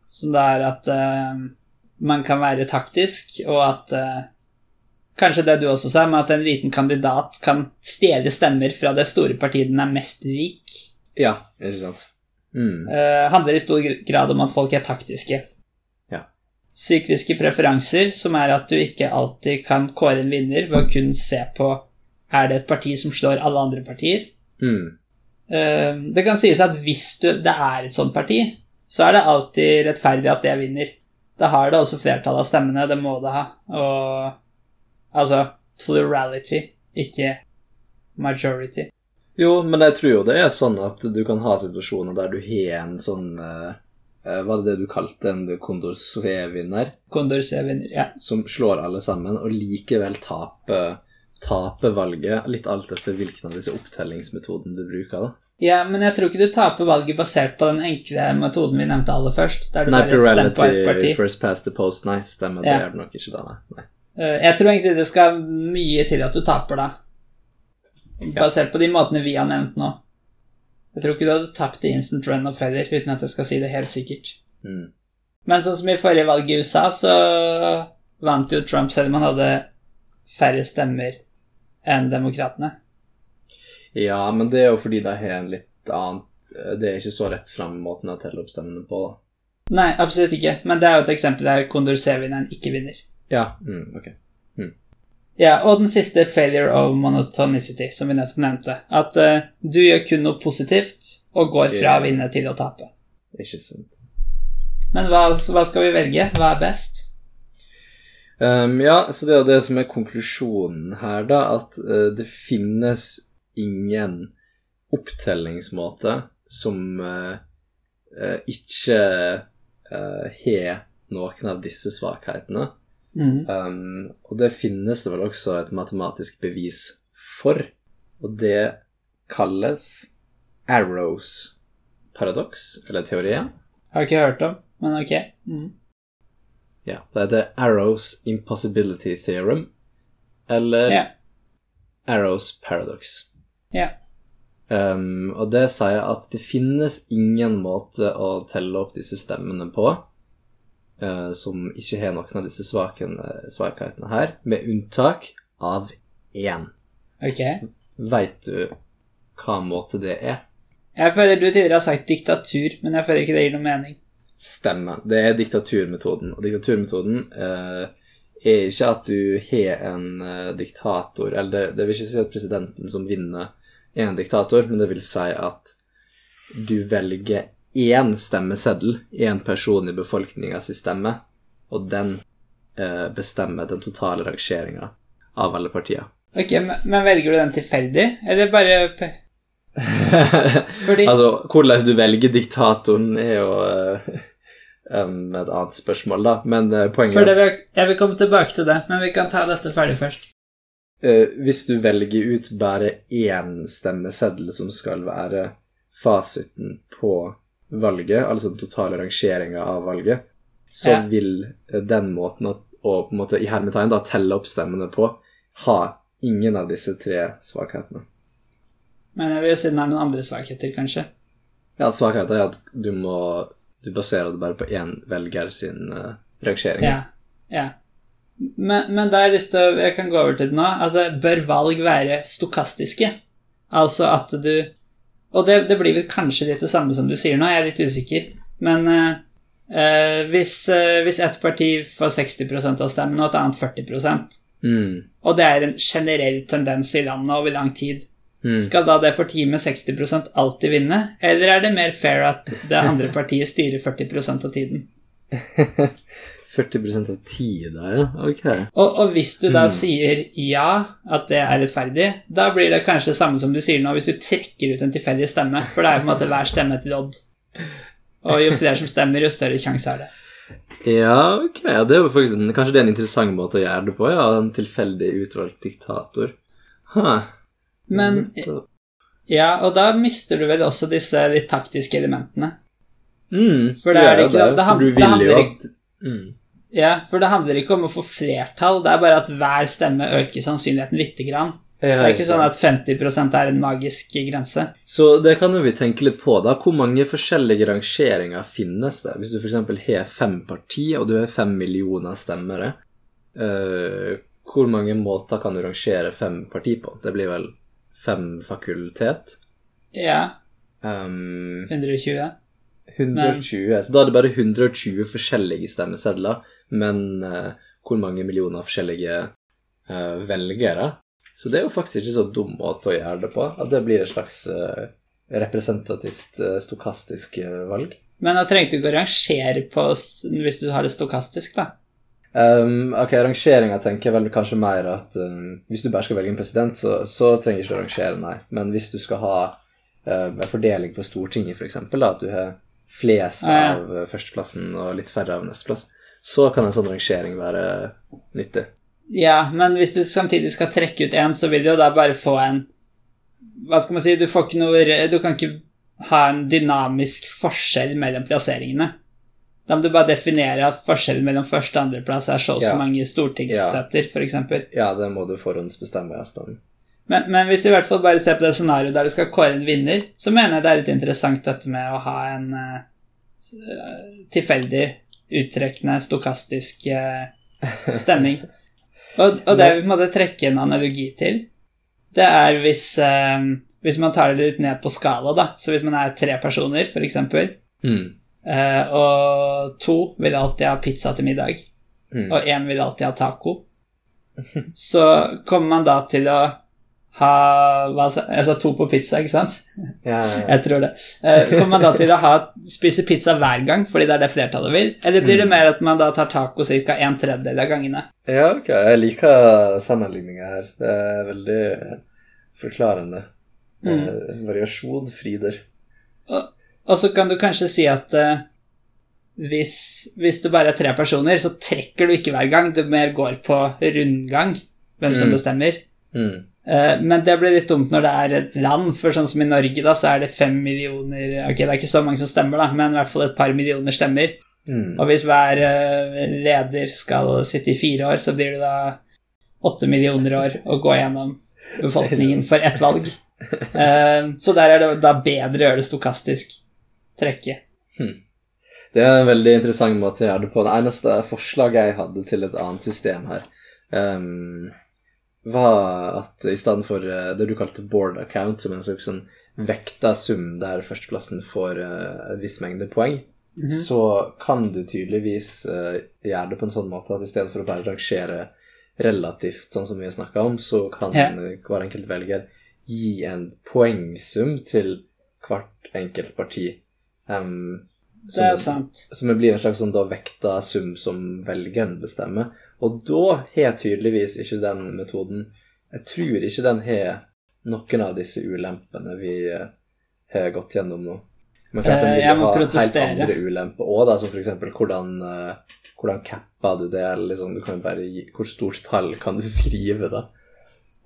Som det er at uh, man kan være taktisk, og at eh, Kanskje det du også sa, med at en liten kandidat kan stjele stemmer fra det store partiet den er mest lik, Ja, det ikke sant. Mm. Uh, handler i stor grad om at folk er taktiske. Ja. Sykliske preferanser, som er at du ikke alltid kan kåre en vinner ved å kun se på er det et parti som slår alle andre partier. Mm. Uh, Det kan sies at hvis du, det er et sånt parti, så er det alltid rettferdig at det vinner. Da har det også flertall av stemmene, det må det ha. Og altså plurality, ikke majority. Jo, men jeg tror jo det er sånn at du kan ha situasjoner der du har en sånn uh, Hva er det du kalte en Condorcet-vinner? Condorcet vinner, ja. Som slår alle sammen, og likevel taper tape valget, litt alt etter hvilken av disse opptellingsmetodene du bruker. da. Ja, men jeg tror ikke du taper valget basert på den enkle metoden vi nevnte aller først. Der du Nei, plurality, first past the post, nei, stemmer, Ja. det er det nok ikke da, nei. nei. Eh, Jeg tror egentlig det skal mye til at du taper, da. Basert på de måtene vi har nevnt nå. Jeg tror ikke du hadde tapt i instant run of heller, uten at jeg skal si det helt sikkert. Mm. Men sånn som i forrige valg i USA, så vant jo Trump selv om han hadde færre stemmer enn demokratene. Ja, men det er jo fordi de har en litt annet Det er ikke så rett fram måten å telle opp stemmene på. da. Nei, absolutt ikke, men det er jo et eksempel der Condorcet-vinneren ikke vinner. Ja, mm, ok. Ja, og den siste failure of monotonicity, som vi nettopp nevnte. At uh, du gjør kun noe positivt og går fra å vinne til å tape. Ikke sant. Men hva, hva skal vi velge? Hva er best? Um, ja, så det er jo det som er konklusjonen her, da, at uh, det finnes ingen opptellingsmåte som uh, uh, ikke har noen av disse svakhetene. Mm. Um, og det finnes det vel også et matematisk bevis for, og det kalles Arrows paradoks, eller teorien. Har ikke hørt om, men ok. Mm. Ja, det heter Arrows Impossibility Theorem, eller yeah. Arrows Paradox. Ja. Um, og det sier at det finnes ingen måte å telle opp disse stemmene på eh, som ikke har noen av disse svakene, svakhetene her, med unntak av én. Ok. Veit du hva måte det er? Jeg føler du tidligere har sagt diktatur, men jeg føler ikke det gir noe mening. Stemmer. Det er diktaturmetoden. Og diktaturmetoden eh, er ikke at du har en eh, diktator Eller det, det vil ikke si at presidenten som vinner, er en diktator, men det vil si at du velger én stemmeseddel, én person i befolkninga si stemme, og den eh, bestemmer den totale rangeringa av alle partier. Ok, men, velger du den tilfeldig, eller bare Fordi *laughs* Altså, hvordan du velger diktatoren, er jo um, et annet spørsmål, da, men uh, poenget det vil, Jeg vil komme tilbake til det, men vi kan ta dette ferdig først. Uh, hvis du velger ut bare én stemmeseddel som skal være fasiten på valget, altså den totale rangeringa av valget, så Ja. vil eh, den måten å, å på en måte i hermetegn da telle opp stemmene på, ha ingen av disse tre svakhetene. Men jeg vil si den er noen andre svakheter, kanskje. Ja, svakheten er at du må Du baserer det bare på én velger sin uh, rangering. Ja. ja. Men, men da har jeg lyst til å Jeg kan gå over til det nå. Altså, bør valg være stokastiske? Altså at du Og det, det blir vel kanskje litt det samme som du sier nå, jeg er litt usikker. Men eh, eh, hvis, eh, hvis ett parti får 60% av stemmen, og et annet 40 Mm. og det er en generell tendens i landet over lang tid, Mm. skal da det partiet med 60% alltid vinne? Eller er det mer fair at det *laughs* andre partiet styrer 40% av tiden? *laughs* 40 av tida, ja. Ok. Og, og hvis du da sier ja, at det er rettferdig, da blir det kanskje det samme som du sier nå, hvis du trekker ut en tilfeldig stemme, for det er jo på en måte hver stemme et lodd. Og jo flere som stemmer, jo større sjanse er det. Ja, ok. Det er faktisk kanskje det er en interessant måte å gjøre det på, ja. En tilfeldig utvalgt diktator. Huh. Men ja, og da mister du vel også disse litt taktiske elementene. Mm, For det er det ikke- det det vil jo handler mm. Ja, for det handler ikke om å få flertall, det er bare at hver stemme øker sannsynligheten lite grann. Det er ikke sånn at 50% er en magisk grense. Så det kan jo vi tenke litt på, da. Hvor mange forskjellige rangeringer finnes det? Hvis du f.eks. har fem parti, og du har fem millioner stemmere, uh, hvor mange måter kan du rangere fem parti på? Det blir vel fem fakultet? Ja, Um, 120. 120, så da er det bare 120 forskjellige stemmesedler, men eh, hvor mange millioner forskjellige eh, velgere? Så det er jo faktisk ikke så dum måte å gjøre det på, at det blir et slags eh, representativt eh, stokastisk eh, valg. Men da trengte du ikke å rangere på hvis du har det stokastisk, da. Um, ok, rangeringa tenker jeg vel kanskje mer at um, hvis du bare skal velge en president, så, så trenger ikke du å rangere, nei. Men hvis du skal ha uh, en fordeling på Stortinget, for eksempel, da, at du har flest Ah, ja. av førsteplassen og litt færre av nesteplass, så kan en sånn rangering være nyttig. Ja, men hvis du samtidig skal trekke ut én, så vil du jo da bare få en Hva skal man si, du får ikke noe Du kan ikke ha en dynamisk forskjell mellom plasseringene. Da må du bare definere at forskjellen mellom første og andreplass er så og så Ja. mange stortingsseter, for eksempel. Ja, det må du forhåndsbestemme, ja. Men, men hvis vi i hvert fall bare ser på det scenarioet der du skal kåre en vinner, så mener jeg det er litt interessant dette med å ha en uh, tilfeldig, uttrekkende, stokastisk eh, stemming. Og, og det vi måte trekke en analogi til, det er hvis, eh, hvis man tar det litt ned på skala, da. Så hvis man er tre personer, eksempel, Mm. eh, og to vil alltid ha pizza til middag, Mm. og én vil alltid ha taco, så kommer man da til å ha hva sa to på pizza, ikke sant? Ja, ja, ja. Jeg tror det. Eh, Kommer man da til å ha, spise pizza hver gang fordi det er det flertallet vil? Eller blir det Mm. mer at man da tar taco ca. en tredjedel av gangene? ja, ok. Jeg liker sammenligninga her. Det er veldig forklarende. Eh, variasjon frider Og så kan du kanskje si at eh, hvis, hvis du bare er tre personer, så trekker du ikke hver gang. Du mer går på rundgang, hvem som Mm. bestemmer. Mm. Eh, Men det blir litt dumt når det er et land, for sånn som i Norge, da, så er det fem millioner Ok, det er ikke så mange som stemmer, da, men i hvert fall et par millioner stemmer. Mm. Og hvis hver eh, leder skal sitte i fire år, så blir det da åtte millioner år å gå gjennom befolkningen for ett valg. *laughs* Eh, så der er det da bedre å gjøre det stokastisk trekket. Det er en veldig interessant måte å gjøre det på. Det eneste forslaget jeg hadde til et annet system her, ehm, var at i stedet for eh, det du kalte board account, som en slags sånn vekta sum der førsteplassen får eh, en viss mengde poeng, så kan du tydeligvis eh, gjøre det på en sånn måte at i stedet for å bare rangere relativt, sånn som vi har snakka om, så kan Ja. hver enkelt velger gi en poengsum til hvert enkelt parti. Ehm, Det er sant. som blir en slags sånn da vekta sum som velgeren bestemmer. Og da har tydeligvis ikke den metoden Jeg tror ikke den har noen av disse ulempene vi eh, har gått gjennom nå. Men klart den Eh, vil jeg må ha helt andre ulemper òg, som for eksempel hvordan eh, hvordan capper du det, eller liksom, du kan bare gi Hvor stort tall kan du *laughs* skrive, da?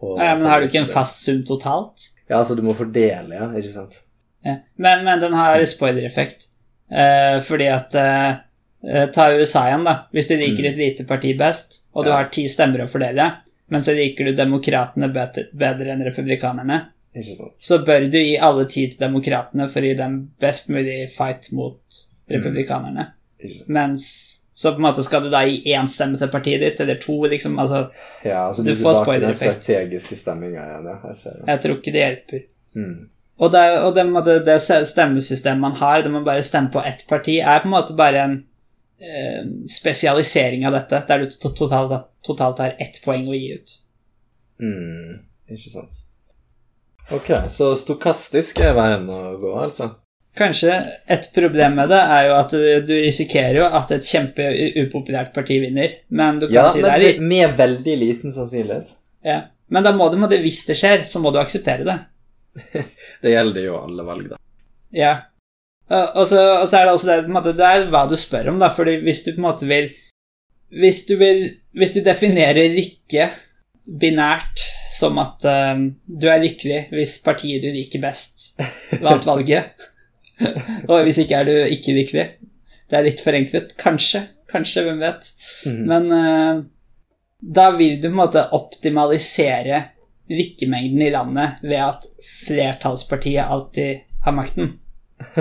Og- Ja, men har du ikke en fast sum totalt? Ja, altså du må fordele, ja, ikke sant? Ja. Men, men den har spoilereffekt. Eh, fordi at eh, Ta USA igjen, da. Hvis du liker et lite parti best, og du har ti stemmer å fordele, men så liker du demokratene bedre, enn republikanerne, så bør du gi alle ti til demokratene for å gi dem best mulig fight mot republikanerne. Ikke? Mens så på en måte skal du da gi én stemme til partiet ditt, eller to, liksom. Altså, Ja, altså Du du, får spoiler-effekt. strategiske stemminga igjen, ja. Jeg ser det. jeg tror ikke det hjelper. Mm. Og, det, og det, det stemmesystemet man har, der man bare stemmer på ett parti, er på en måte bare en eh, spesialisering av dette, der du totalt, totalt har ett poeng å gi ut. Mm, ikke sant. Ok, så stokastisk er veien å gå, altså? Kanskje et problem med det er jo at du, risikerer jo at et kjempeupopulært parti vinner, men du kan Ja, si det er litt med veldig liten sannsynlighet. ja. Men da må du, må det, hvis det skjer, så må du akseptere det. *laughs* Det gjelder jo alle valg, da. Ja. Og så, og så er det også det, måte, det er hva du spør om, da, fordi hvis du på en måte vil Hvis du vil Hvis du definerer lykke binært som at um, du er lykkelig hvis partiet du liker best, vant valget, *laughs* og hvis ikke er du ikke lykkelig Det er litt forenklet. Kanskje. Kanskje, hvem vet. Men uh, da vil du på en måte optimalisere lykkemengden i landet ved at flertallspartiet alltid har makten.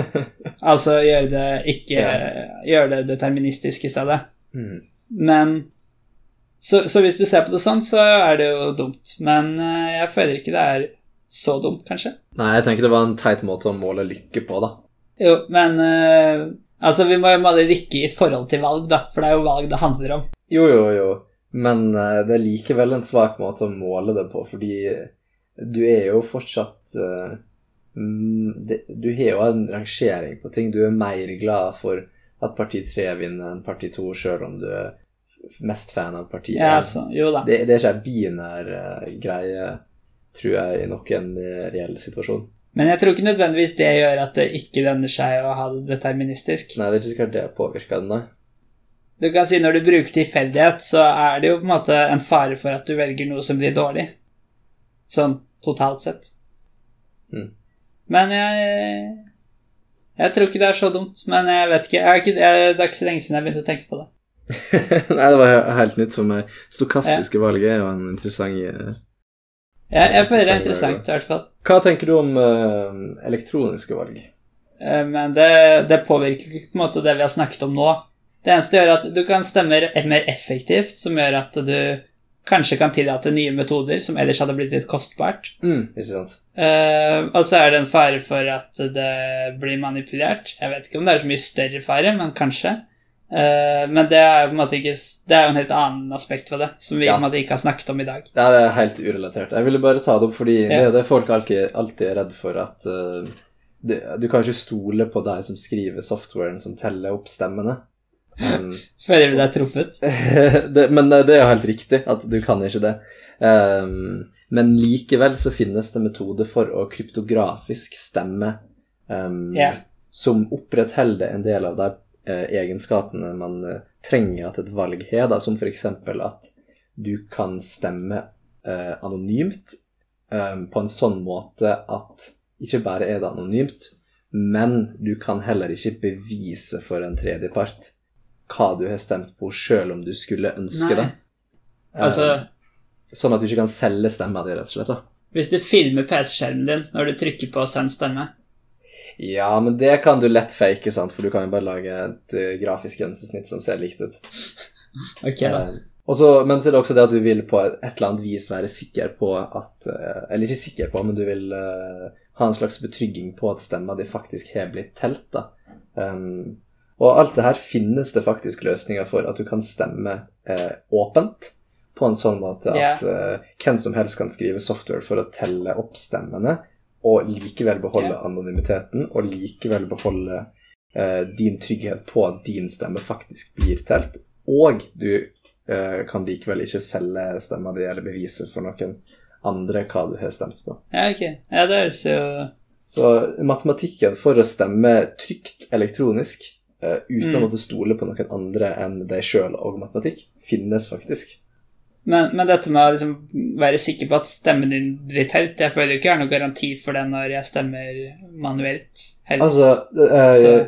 *laughs* altså gjøre det ikke Gjøre det deterministisk i stedet. Mm. Men så, så hvis du ser på det sånn, så er det jo dumt. Men eh, jeg føler ikke det er så dumt, kanskje. Nei, jeg tenker det var en teit måte å måle lykke på, da. Jo, men uh, Altså, vi må jo måle lykke i forhold til valg, da, for det er jo valg det handler om. Jo, jo, jo. Men uh, det er likevel en svak måte å måle det på, fordi du er jo fortsatt mm, det, Du har jo en rangering på ting. Du er mer glad for at parti 3 vinner enn parti 2, sjøl om du er mest fan av parti 1. Ja, altså, det, det er ikke ei binær eh, greie, tror jeg, i noen eh, reell situasjon. Men jeg tror ikke nødvendigvis det gjør at det ikke lønner seg å ha det deterministisk. Nei, det er ikke sikkert det påvirker den, nei. Du kan si Når du bruker tilfeldighet, så er det jo på en måte en fare for at du velger noe som blir dårlig. Sånn totalt sett. Mm. Men jeg Jeg tror ikke det er så dumt. Men jeg vet ikke. Jeg ikke jeg, det er ikke så lenge siden jeg begynte å tenke på det. *laughs* nei, det var helt nytt for meg. Stokastiske valg er jo en interessant Ja, Jeg, føler det er interessant, i hvert fall. Hva tenker du om uh, elektroniske valg? Uh, Men det, det påvirker ikke på en måte det vi har snakket om nå. Det eneste gjør at du kan stemme mer effektivt, som gjør at du kanskje kan tillate nye metoder som ellers hadde blitt litt kostbart. Mm, ikke sant? Eh, og så er det en fare for at det blir manipulert. Jeg vet ikke om det er så mye større fare, men kanskje. Uh, men det er, på en måte ikke, det er jo en helt annen aspekt ved det, som vi Ja. på en måte ikke har snakket om i dag. Ja, det er helt urelatert. Jeg ville bare ta det opp fordi det Ja. er det folk alltid, alltid er redd for at uh, det, Du kan ikke stole på de som skriver softwaren som teller opp stemmene. Um, *laughs* Føler du deg truffet? *laughs* det, men det er jo helt riktig at du kan ikke det. Um, men likevel så finnes det metoder for å kryptografisk stemme um, yeah. som opprettholder en del av de uh, egenskapene man uh, trenger at et valg har, da, som f.eks. at du kan stemme uh, anonymt um, på en sånn måte at ikke bare er det anonymt, men du kan heller ikke bevise for en tredjepart hva du har stemt på, sjøl om du skulle ønske Nei. det. Altså, Sånn at du ikke kan selge stemma di, rett og slett. da. hvis du filmer PC-skjermen din når du trykker på 'send stemme' Ja, men det kan du lett fake, sant, for du kan jo bare lage et eh, grafisk grensesnitt som ser likt ut. *laughs* Ok, da. Eh, og men så er det også det at du vil på et eller annet vis være sikker på at eh, Eller ikke sikker på, men du vil ha en slags betrygging på at stemma di faktisk har blitt telt. da. Um, og alt det her finnes det faktisk løsninger for, at du kan stemme åpent. På en sånn måte at eh, hvem som helst kan skrive software for å telle opp stemmene, og likevel beholde yeah. anonymiteten, og likevel beholde uh, din trygghet på at din stemme faktisk blir telt. Og du uh, kan likevel ikke selge stemma di eller bevise for noen andre hva du har stemt på. Ja, ok. Ja, det høres jo Så matematikken for å stemme trygt elektronisk eh, uten å måtte stole på noen andre enn deg sjøl og matematikk, finnes faktisk. Men, men dette med å liksom være sikker på at stemmen din blir telt Jeg føler jo ikke jeg har noen garanti for det når jeg stemmer manuelt. Helt. Altså eh,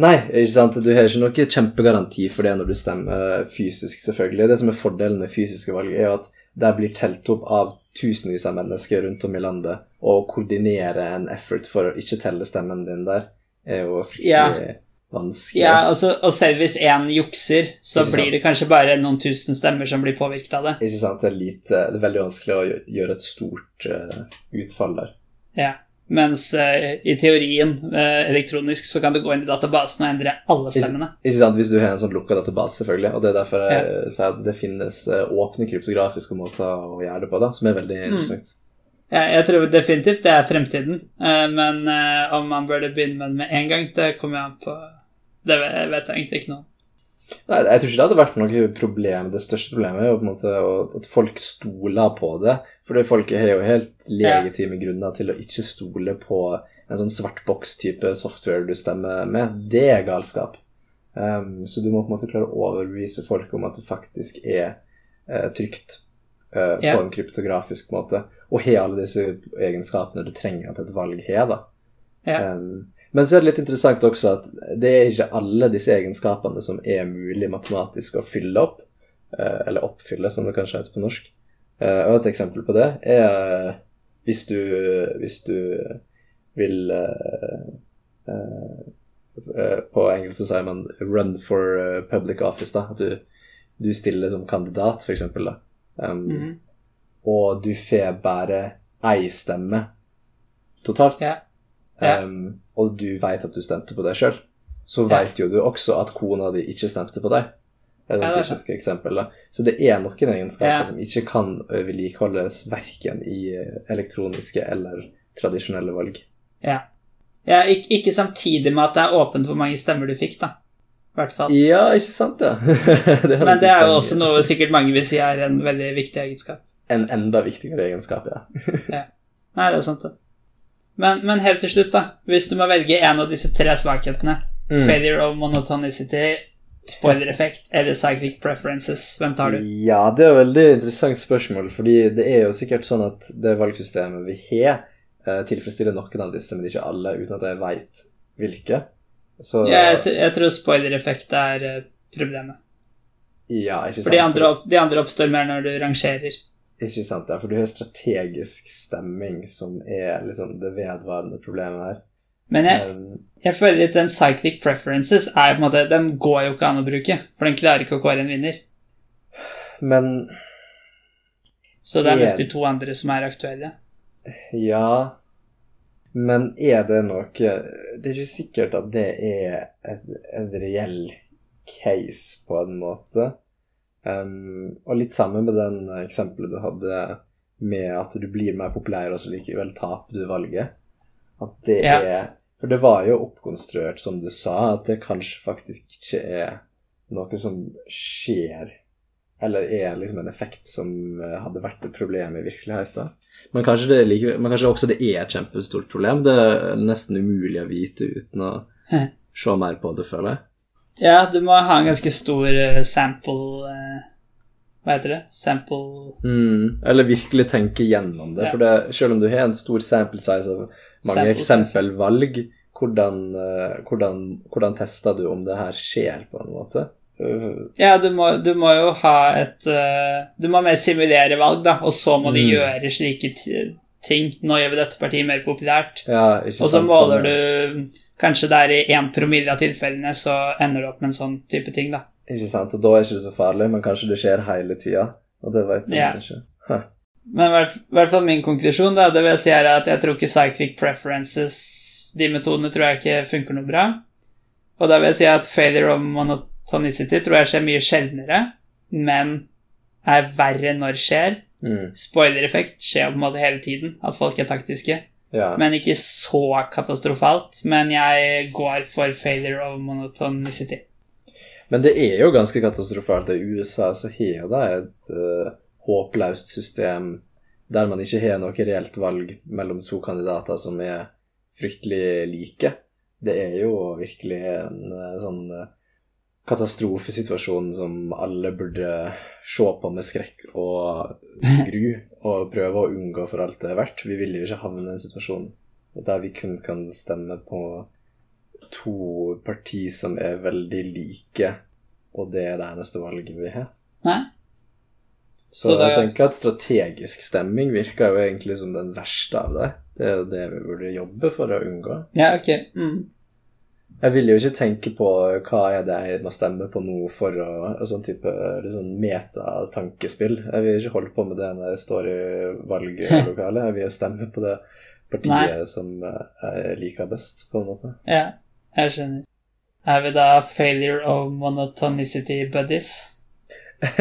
Nei, ikke sant. Du har ikke noen kjempegaranti for det når du stemmer fysisk, selvfølgelig. Det som er fordelen med fysiske valg, er at det blir telt opp av tusenvis av mennesker rundt om i landet, og å koordinere en effort for å ikke telle stemmen din der, er jo fryktelig vanskelig. ja, altså, og selv hvis én jukser, så blir sant. det kanskje bare noen tusen stemmer som blir påvirket av det. Ikke sant? Det er, lite, det er veldig vanskelig å gjøre et stort uh, utfall der. Ja. Mens uh, i teorien uh, elektronisk så kan du gå inn i databasen og endre alle stemmene. Ikke sant, Hvis du har en sånn lukka database, selvfølgelig. Og det er derfor jeg sier at det finnes åpne kryptografiske måter å gjøre det på, da, som er veldig interessant. Ja, jeg tror definitivt det er fremtiden, men om man burde begynne med det med en gang, det kommer jeg an på Det vet jeg egentlig ikke noe om. Nei, jeg tror ikke det hadde vært noe problem. Det største problemet er jo på en måte at folk stoler på det. For folk har jo helt legitime grunner til å ikke stole på en sånn svart boks-type software du stemmer med. Det er galskap. Um, så du må på en måte klare å overbevise folk om at det faktisk er uh, trygt uh, yeah. på en kryptografisk måte. Og har alle disse egenskapene du trenger at et valg har, da. Ja. Um, men så er det litt interessant også at det er ikke alle disse egenskapene som er mulig matematisk å fylle opp, eh, eller oppfylle, som det kanskje heter på norsk. Eh, Og et eksempel på det er eh, hvis du, hvis du vil På engelsk så sier man 'run for public office', da. At du, du stiller som kandidat, da. Um, Mhm. Og du får bare ei stemme totalt Ja. Ja. um, og du vet at du stemte på deg sjøl, så vet jo du også at kona di ikke stemte på deg. Det er det er typisk eksempel. Så det er noen egenskaper som ikke kan vedlikeholdes verken i elektroniske eller tradisjonelle valg. Ja. ja ikke, ikke samtidig med at det er åpent hvor mange stemmer du fikk, da. I hvert fall. Ja, ikke sant, ja. *laughs* det Men det er jo også noe sikkert mange vil si er en veldig viktig egenskap. En enda viktigere egenskap, ja. *laughs* Ja. Nei, det er sant, det. Men, men helt til slutt, da. Hvis du må velge en av disse tre svakhetene, Mm. failure of monotonicity, spoiler-effekt eller cyclic preferences, hvem tar du? Ja, det er et veldig interessant spørsmål, fordi det er jo sikkert sånn at det valgsystemet vi har, eh, tilfredsstiller noen av disse, men ikke alle, uten at jeg veit hvilke. Så jeg, jeg tror spoiler-effekt er eh, problemet. ja, ikke sant. For de andre, opp, de andre oppstår mer når du rangerer. Ikke sant, ja, for du har strategisk stemming som er liksom det vedvarende problemet her. Men jeg, jeg føler at den cyclic preferences er på en måte, den går jo ikke an å bruke, for den klarer ikke å kåre en vinner. men Så det er mest de to andre som er aktuelle. ja Men er det noe Det er ikke sikkert at det er en reell case, på en måte. Um, og litt sammen med den eksempelet du hadde med at du blir mer populær, og så likevel taper du valget. At det Ja. er For det var jo oppkonstruert, som du sa, at det kanskje faktisk ikke er noe som skjer, eller er liksom en effekt som eh, hadde vært et problem i virkeligheten. Men kanskje, det er like, men kanskje også det er et kjempestort problem. Det er nesten umulig å vite uten å se mer på det, føler jeg. Ja, du må ha en ganske stor eh, sample eh, Hva heter det? Sample Mm, eller virkelig tenke gjennom det. Ja. For det, selv om du har en stor sample size av mange Sample eksempelvalg, hvordan, eh, hvordan, hvordan tester du om det her skjer, på en måte? Ja, du må, du må jo ha et Du må mer simulere valg, da, og så må de Mm. gjøre slike t- ting. Nå gjør vi dette partiet mer populært. ja, Og så måler sånn- du Kanskje det er i én promille av tilfellene, så ender du opp med en sånn type ting, da. Ikke sant, og da er ikke det så farlig, men kanskje det skjer hele tida, og det vet du yeah. ikke. Huh. Men i hvert, hvert fall min konklusjon da, det vil si er at jeg tror ikke cyclic preferences De metodene tror jeg ikke funker noe bra. Og da vil jeg si at failure of monotonicity tror jeg skjer mye sjeldnere, men er verre når det skjer. Mm. Spoiler-effekt skjer på en måte hele tiden, at folk er taktiske. Ja. Men ikke så katastrofalt. Men jeg går for failure of monotonicity. Men det er jo ganske katastrofalt. I USA så har de et uh, håpløst system der man ikke har noe reelt valg mellom to kandidater som er fryktelig like. Det er jo virkelig en uh, sånn øh, katastrofesituasjon som alle burde se på med skrekk og gru *laughs* og prøve å unngå for alt det er verdt. Vi vil jo ikke havne i en situasjon der vi kun kan stemme på to parti som er veldig like, og det er det eneste valget vi har. Nei? Så, Så det- jeg tenker at strategisk stemming virker jo egentlig som den verste av det. Det er jo det vi burde jobbe for å unngå. Ja, ok. Mm. Jeg vil jo ikke tenke på hva er det jeg må stemme på nå for å Sånn type liksom, metatankespill. Jeg vil ikke holde på med det når jeg står i valglokalet. Jeg vil jo stemme på det partiet Nei. som eh, jeg liker best, på en måte. Ja, jeg skjønner. Er vi da failure of monotonicity buddies? *laughs*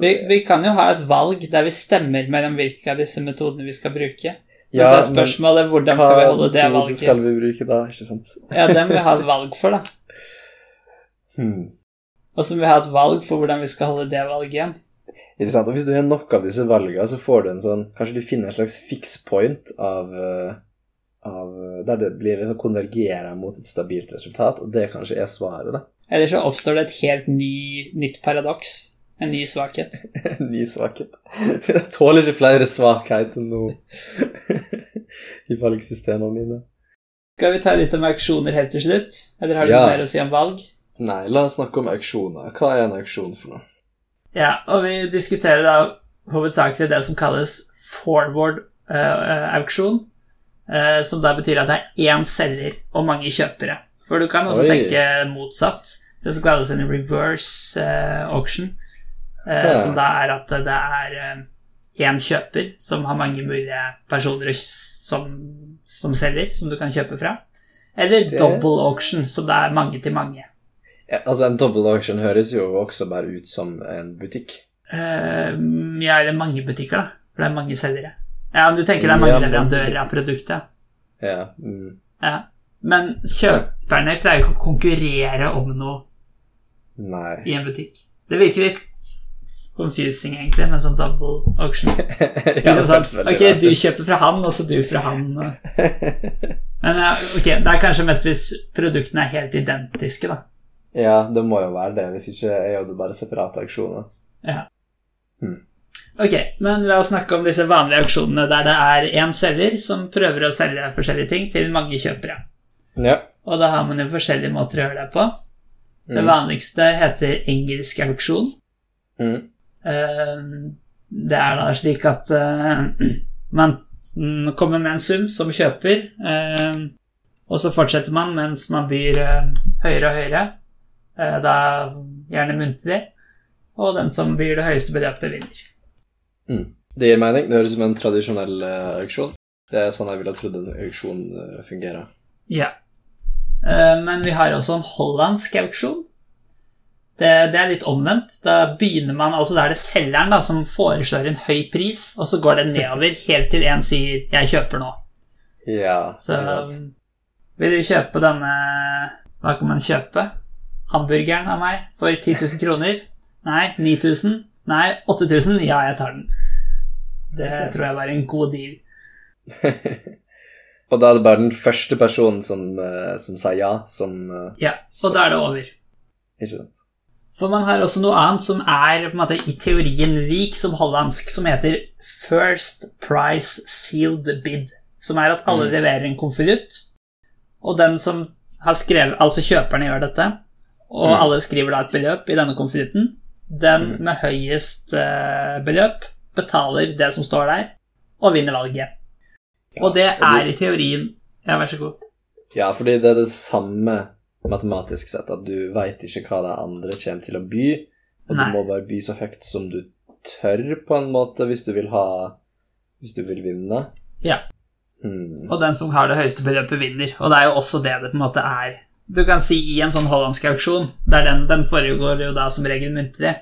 Vi, vi kan jo ha et valg der vi stemmer mellom hvilke av disse metodene vi skal bruke. Men så er spørsmålet hvordan skal vi holde det valget? Hva skal vi bruke da, ikke sant? Ja, den vil vi ha et valg for, da. *laughs* Hmm. Og så må vi ha et valg for hvordan vi skal holde det valget igjen. Ikke sant? Og hvis du har nok av disse valgene, så får du en sånn Kanskje du finner en slags fix point av, eh, av eh, Der det blir liksom konvergerer mot et stabilt resultat, og det kanskje er svaret, da. Eller så oppstår det et helt ny, nytt paradoks. En ny svakhet. *laughs* En ny svakhet. Jeg tåler ikke flere svakheter nå *laughs* i valgsystemene mine. Skal vi ta litt om auksjoner helt til slutt? Eller har du Ja. noe mer å si om valg? Nei, la oss snakke om auksjoner. Hva er en auksjon for noe? Ja, og vi diskuterer da hovedsakelig det som kalles forward eh, auksjon, uh, som da betyr at det er én selger og mange kjøpere. For du kan også Oi. tenke motsatt. Det som kalles en reverse uh, auction, eh, Ja. som da er at det er eh, én kjøper som har mange mulige personer som, som selger, som du kan kjøpe fra. Eller Det- double auction, så det er mange til mange. Ja, altså, en double auction høres jo også bare ut som en butikk. Uh, ja, eller mange butikker, da. For det er mange selgere. Ja, du tenker det er mange Ja, leverandører av produktet. Ja. Mm. Ja. Men kjøperne pleier ikke å konkurrere om noe Nei. i en butikk. Det virker litt confusing, egentlig, med sånn double auction. *laughs* ja, det sånn, høres ok, du kjøper fra han, og så du fra han. *laughs* Men ok, det er kanskje mest hvis produktene er helt identiske, da. Ja, det må jo være det. Hvis ikke er jo det bare separate auksjoner. Ja. Hmm. Ok, men la oss snakke om disse vanlige auksjonene der det er én selger som prøver å selge forskjellige ting til mange kjøpere. Ja. Og da har man jo forskjellige måter å gjøre det på. Det Mm. vanligste heter engelsk auksjon. Mm. Eh, Det er da slik at eh, *clears throat* man mm, kommer med en sum som kjøper, eh, og så fortsetter man mens man byr høyere og høyere, da gjerne muntlig, og den som byr det høyeste beløpet, vinner. Mm. Det gir mening. Det høres ut som en tradisjonell auksjon. Det er sånn jeg ville trodd en auksjon fungerer. Ja. Men vi har også en hollandsk auksjon. Det, det er litt omvendt. Da begynner man, altså Da er det selgeren da, som foreslår en høy pris, og så går det nedover helt til en sier 'jeg kjøper nå'. Ja, Så vil du kjøpe denne Hva kan man kjøpe? Hamburgeren av meg for 10 000 kroner? Nei. 9000? Nei. 8000? Ja, jeg tar den. Det okay. tror jeg var en god deal. *laughs* Og da er det bare den første personen som, eh, som sa ja, som eh, Ja, og da er det over. Ikke sant? For man har også noe annet som er måte, i teorien lik som hollandsk, som heter First Price Sealed Bid. Som er at alle Mm. leverer en konvolutt, og den som har skrevet Altså kjøperne gjør dette, og alle skriver da et beløp i denne konvolutten. Den med høyest eh, beløp betaler det som står der, og vinner valget. Og det er i teorien Ja, vær så god. Ja, fordi det er det samme matematisk sett, at du veit ikke hva de andre kommer til å by, og Nei. du må bare by så høyt som du tør, på en måte, hvis du vil ha Hvis du vil vinne. Ja. Hmm. Og den som har det høyeste beløpet, vinner. Og det er jo også det det på en måte er. Du kan si i en sånn hollandsk auksjon, der den, den foregår jo da som regel muntlig,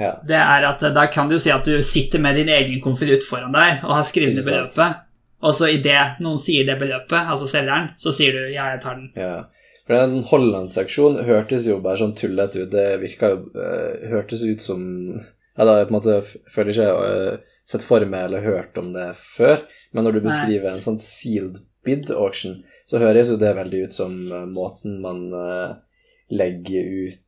Ja. det er at eh, da kan du jo si at du sitter med din egen konvolutt foran deg og har skrevet beløpet, og så idet noen sier det beløpet, altså selgeren, så sier du 'ja, jeg tar den'. Ja. For den Holland-seksjonen hørtes jo bare sånn tullete ut. Det virka jo eh, Hørtes ut som Jeg da på en måte føler ikke jeg har sett for meg eller hørt om det før, men når du beskriver en sånn sealed bid auction, så høres jo det veldig ut som eh, måten man eh, legger ut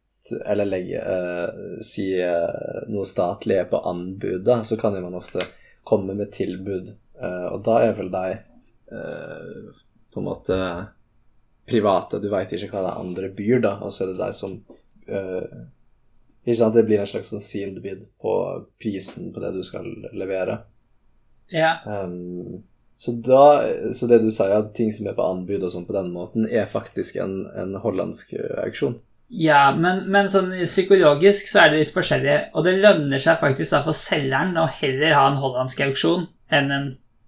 Eller legger uh, Si uh, noe statlig på anbud, da, så kan jo man ofte komme med tilbud, uh, og da er vel de eh, på en måte private, du veit ikke hva det andre byr, da, og så er det deg som uh, Ikke sant, det blir en slags sånn sealed bid på prisen på det du skal levere. Ja. Um, så da Så det du sier, at ting som er på anbud og sånn på den måten, er faktisk en, en hollandsk øh, auksjon? Ja, men, men sånn psykologisk så er det litt forskjellig, og det lønner seg faktisk da for selgeren å heller ha en hollandsk auksjon enn en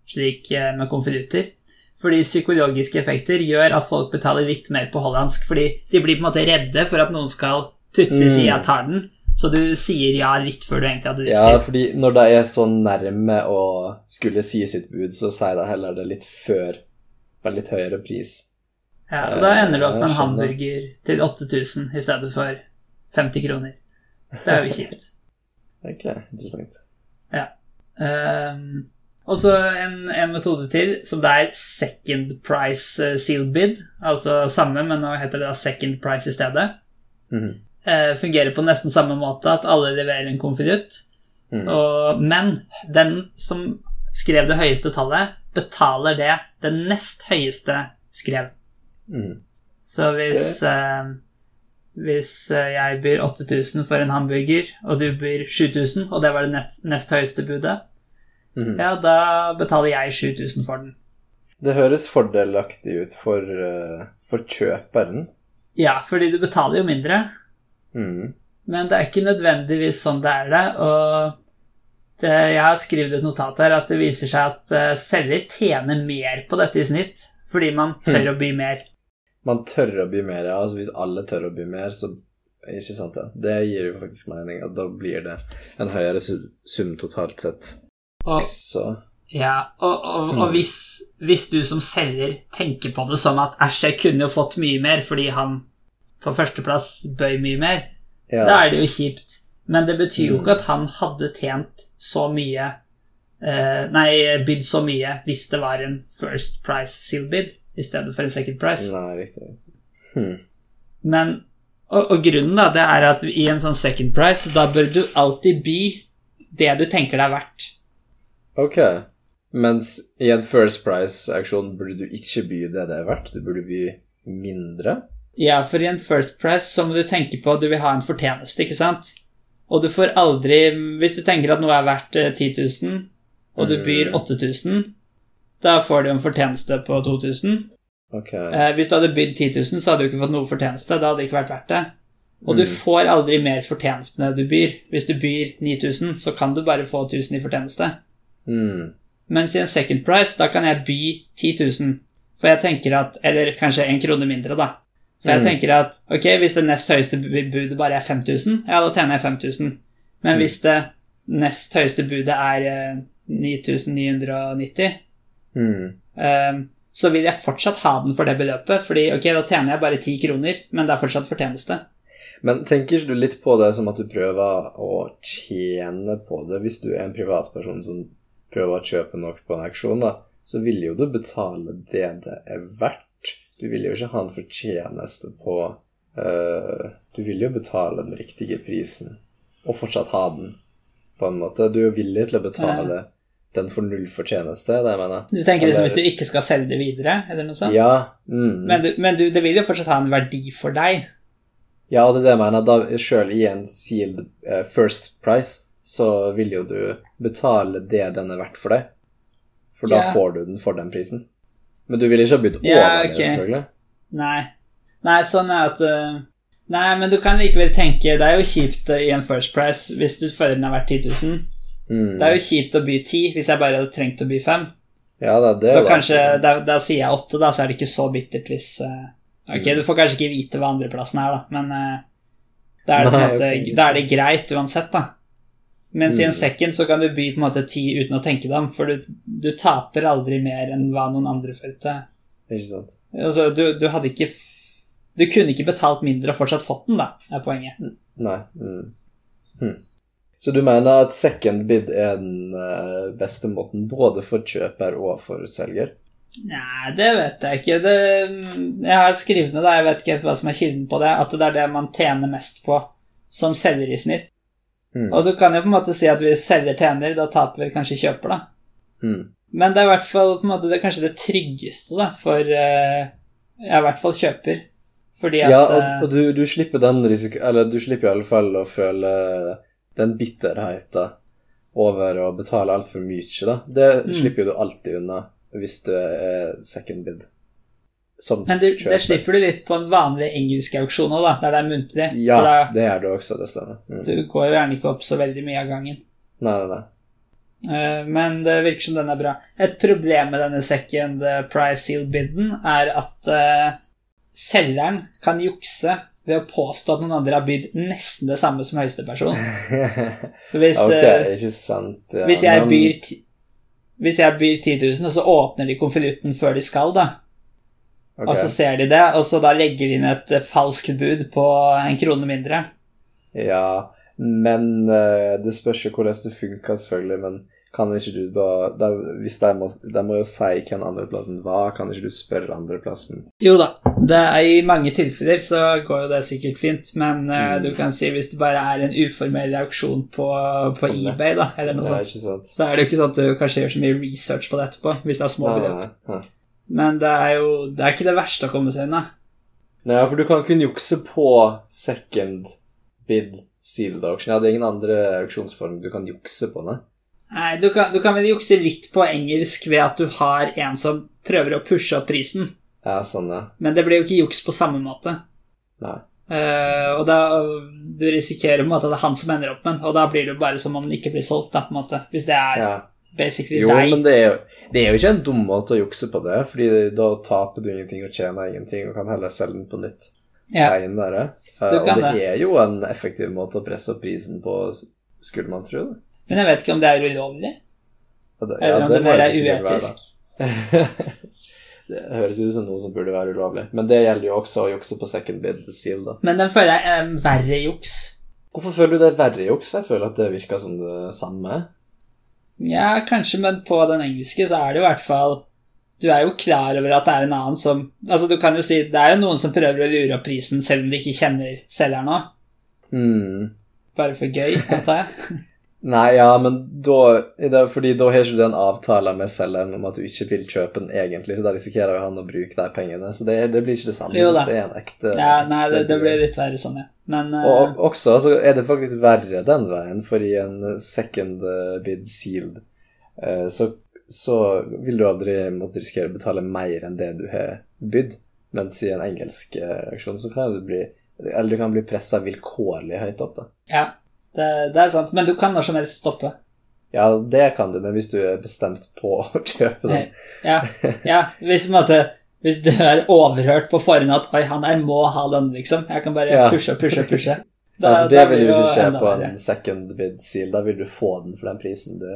slik eh, med konvolutter. Fordi psykologiske effekter gjør at folk betaler litt mer på hollandsk, fordi de blir på en måte redde for at noen skal plutselig si Mm. 'jeg tar den', så du sier ja litt før du egentlig hadde lyst Ja, fordi når det er så nærme å skulle si sitt bud, så sier de heller det litt før Bare litt høyere pris. Ja, og da ender du opp med en hamburger til 8000 i stedet for 50 kroner. Det er jo kjipt. *laughs* Ok, interessant. Ja. Um, og så en, en metode til, som det er second price eh, sealed bid. Altså samme, men nå heter det da second price i stedet. Mhm. Eh, fungerer på nesten samme måte, at alle leverer en konvolutt. Mm. Men den som skrev det høyeste tallet, betaler det den nest høyeste skrev. Mm. Så hvis, eh, hvis eh, jeg byr 8000 for en hamburger, og du byr 7000, og det var det nest, nest høyeste budet, Mhm. ja, da betaler jeg 7000 for den. Det høres fordelaktig ut for, øh, for kjøperen. Ja, fordi du betaler jo mindre, Mm. men det er ikke nødvendigvis sånn det er det. Og det, jeg har skrevet et notat her at det viser seg at eh, selger tjener mer på dette i snitt, fordi man tør å by mer. Man tør å by mer, ja. Altså hvis alle tør å by mer, så Ikke sant, ja. Det gir jo faktisk mening, og da blir det en høyere sum totalt sett. Og, Så ja, og, og, og hvis, hvis du som selger tenker på det som at æsj, jeg kunne jo fått mye mer fordi han på førsteplass bøy mye mer, ja. Da er det jo kjipt. Men det betyr jo ikke at han hadde tjent så mye eh, Nei, bydd så mye hvis det var en first price seal bid i stedet for en second price. Nei, riktig. Hm. Men og, og grunnen da, det er at i en sånn second price, da bør du alltid by det du tenker det er verdt. Ok. Mens i en First Price-auksjon burde du ikke by det det er verdt, du burde by mindre. Ja, for i en first price så må du tenke på at du vil ha en fortjeneste, ikke sant? Og du får aldri Hvis du tenker at noe er verdt eh, 10 000, og du byr 8000, da får du en fortjeneste på 2000. Okay. Eh, hvis du hadde bydd 10 000, så hadde du ikke fått noe fortjeneste. Da hadde det ikke vært verdt det. Og du får aldri mer fortjeneste enn du byr. Hvis du byr 9000, så kan du bare få 1000 i fortjeneste. Hmm. Mens i en second price, da kan jeg by 10 000. For jeg tenker at Eller kanskje en krone mindre, da. For jeg tenker at ok, hvis det nest høyeste budet bare er 5000, ja, da tjener jeg 5000. Men hvis det nest høyeste budet er eh, 9990, mm. eh, så vil jeg fortsatt ha den for det beløpet. Fordi ok, da tjener jeg bare 10 kroner, men det er fortsatt fortjeneste. Men tenker du litt på det som at du prøver å tjene på det? Hvis du er en privatperson som prøver å kjøpe noe på en auksjon, da, så vil jo du betale det det er verdt. Du vil jo ikke ha en fortjeneste på øh, Du vil jo betale den riktige prisen, og fortsatt ha den, på en måte. Du er jo villig til å betale den for null fortjeneste, det jeg mener. Du tenker liksom Eller- hvis du ikke skal selge det videre, eller noe sånt? Ja, mm. Men, du, men du, det vil jo fortsatt ha en verdi for deg. ja, og det er det jeg mener. Da, i en sealed uh, first price, så vil jo du betale det den er verdt for deg. For da yeah. får du den for den prisen. Men du vil ikke ha bydd over Ja, det, ok. selvfølgelig. Nei. Nei, sånn er at eh, Nei, men du kan likevel tenke Det er jo kjipt eh, i en First Price hvis du føler den er verdt 10 000. Mm. Det er jo kjipt å by 10 hvis jeg bare hadde trengt å by 5. Ja, det, det Så er da- kanskje da, da sier jeg 8, da, så er det ikke så bittert hvis uh... Ok, Mm. du får kanskje ikke vite hva andreplassen er, da, men uh, da, er det, Nei, at, okay. da er det greit uansett, da. Mens i en Mm. second så kan du by på en måte ti uten å tenke deg om, for du, du taper aldri mer enn hva noen andre følte. Ikke sant. Altså, du, du hadde ikke Du kunne ikke betalt mindre og fortsatt fått den, da, er poenget. Nei. Mm. Hm. Så du mener at second bid er den eh, beste måten både for kjøper og for selger? Nei, det vet jeg ikke. Det, jeg har skrevet ned det, jeg vet ikke helt hva som er kilden på det, at det er det man tjener mest på som selger i snitt. Mm. Og du kan jo på en måte si at hvis selger tjener, da taper vi kanskje kjøper, da. Mm. Men det er i hvert fall på en måte, det er kanskje det tryggeste da, for uh, ja, i hvert fall kjøper. Fordi at Ja, og, eh, og du, du slipper den risiko... Eller du slipper i alle fall å føle den bitterheten over å betale altfor mye, da. Det Mm. slipper du alltid unna hvis det er second bid. Som Men du, det slipper du litt på en vanlig engelsk auksjon òg, der det er muntlig. Ja, da, det er det også, det stemmer. Mm. du går jo gjerne ikke opp så veldig mye av gangen. Nei, nei, nei. Eh, Men det virker som den er bra. Et problem med denne second price seal bidden er at uh, selgeren kan jukse ved å påstå at noen andre har bydd nesten det samme som høyeste person. *laughs* Hvis, ok, eh, ikke sant. Ja, hvis, jeg men- byr, hvis jeg byr 10 000, og så åpner de konvolutten før de skal, da, ok. og så ser de det, og så da legger de inn et eh, falskt bud på en krone mindre Ja, men eh, det spørs jo hvordan det funka, selvfølgelig. Men kan ikke du da, da Hvis de må, de må jo si hvem andreplassen var, kan ikke du spørre andreplassen? Jo da, det er, i mange tilfeller så går jo det sikkert fint, men eh, Mm. du kan si hvis det bare er en uformell auksjon på, på På eBay, da, eller noe sånt, så er det jo ikke sånn at du kanskje gjør så mye research på det etterpå, hvis det er små ja, beløp. Men det er jo det er ikke det verste å komme seg unna. Nei, for du kan kun jukse på second bid sealed auction. Ja, det er ingen andre auksjonsform du kan jukse på, nei? Nei, du kan, du kan vel jukse litt på engelsk ved at du har en som prøver å pushe opp prisen, Ja, sånn, ja. men det blir jo ikke juks på samme måte. Nei. Uh, og da du risikerer på en måte at det er han som ender opp med den, og da blir det jo bare som om den ikke blir solgt, da, på en måte. Hvis det er Ja. Basically Jo, deg. men det er jo, det er jo ikke en dum måte å jukse på det, fordi da taper du ingenting og tjener ingenting, og kan heller selge den på nytt Ja. seinere. Uh, og det er jo en effektiv måte å presse opp prisen på, skulle man tro. det. Men jeg vet ikke om det er ulovlig, Ja, det, eller om det det mer er uetisk. *laughs* det høres ut som noe som burde være ulovlig, men det gjelder jo også å jukse på second bid seal, da. Men den føler jeg er verre juks. Hvorfor føler du det er verre juks? Jeg føler at det virker som det samme. Ja, kanskje, men på den engelske så er det i hvert fall Du er jo klar over at det er en annen som Altså, du kan jo si Det er jo noen som prøver å lure opp prisen selv om de ikke kjenner selgeren òg. Mm. Bare for gøy, antar jeg. *laughs* Nei, ja, men da Fordi da har ikke du en avtale med selgeren om at du ikke vil kjøpe den egentlig, så da risikerer jo han å bruke de pengene. Så det, det blir ikke det samme hvis det er en ekte Ja, nei, det, ekte det blir litt verre sånn, ja. Men eh, Og også så er det faktisk verre den veien, for i en second eh, bid sealed eh, så, så vil du aldri måtte risikere å betale mer enn det du har bydd, mens i en engelsk auksjon så kan du bli eller du kan bli pressa vilkårlig høyt opp, da. ja, det, det er sant. Men du kan når som helst stoppe. Ja, det kan du, men hvis du er bestemt på å *laughs* kjøpe den Ja, ja hvis, måte, hvis du er overhørt på forhånd at 'oi, han her må ha den', liksom. Jeg kan bare Ja. pushe pushe pushe. *laughs* Så for det vil jo ikke skje på en second bid seal. Da vil du få den for den prisen du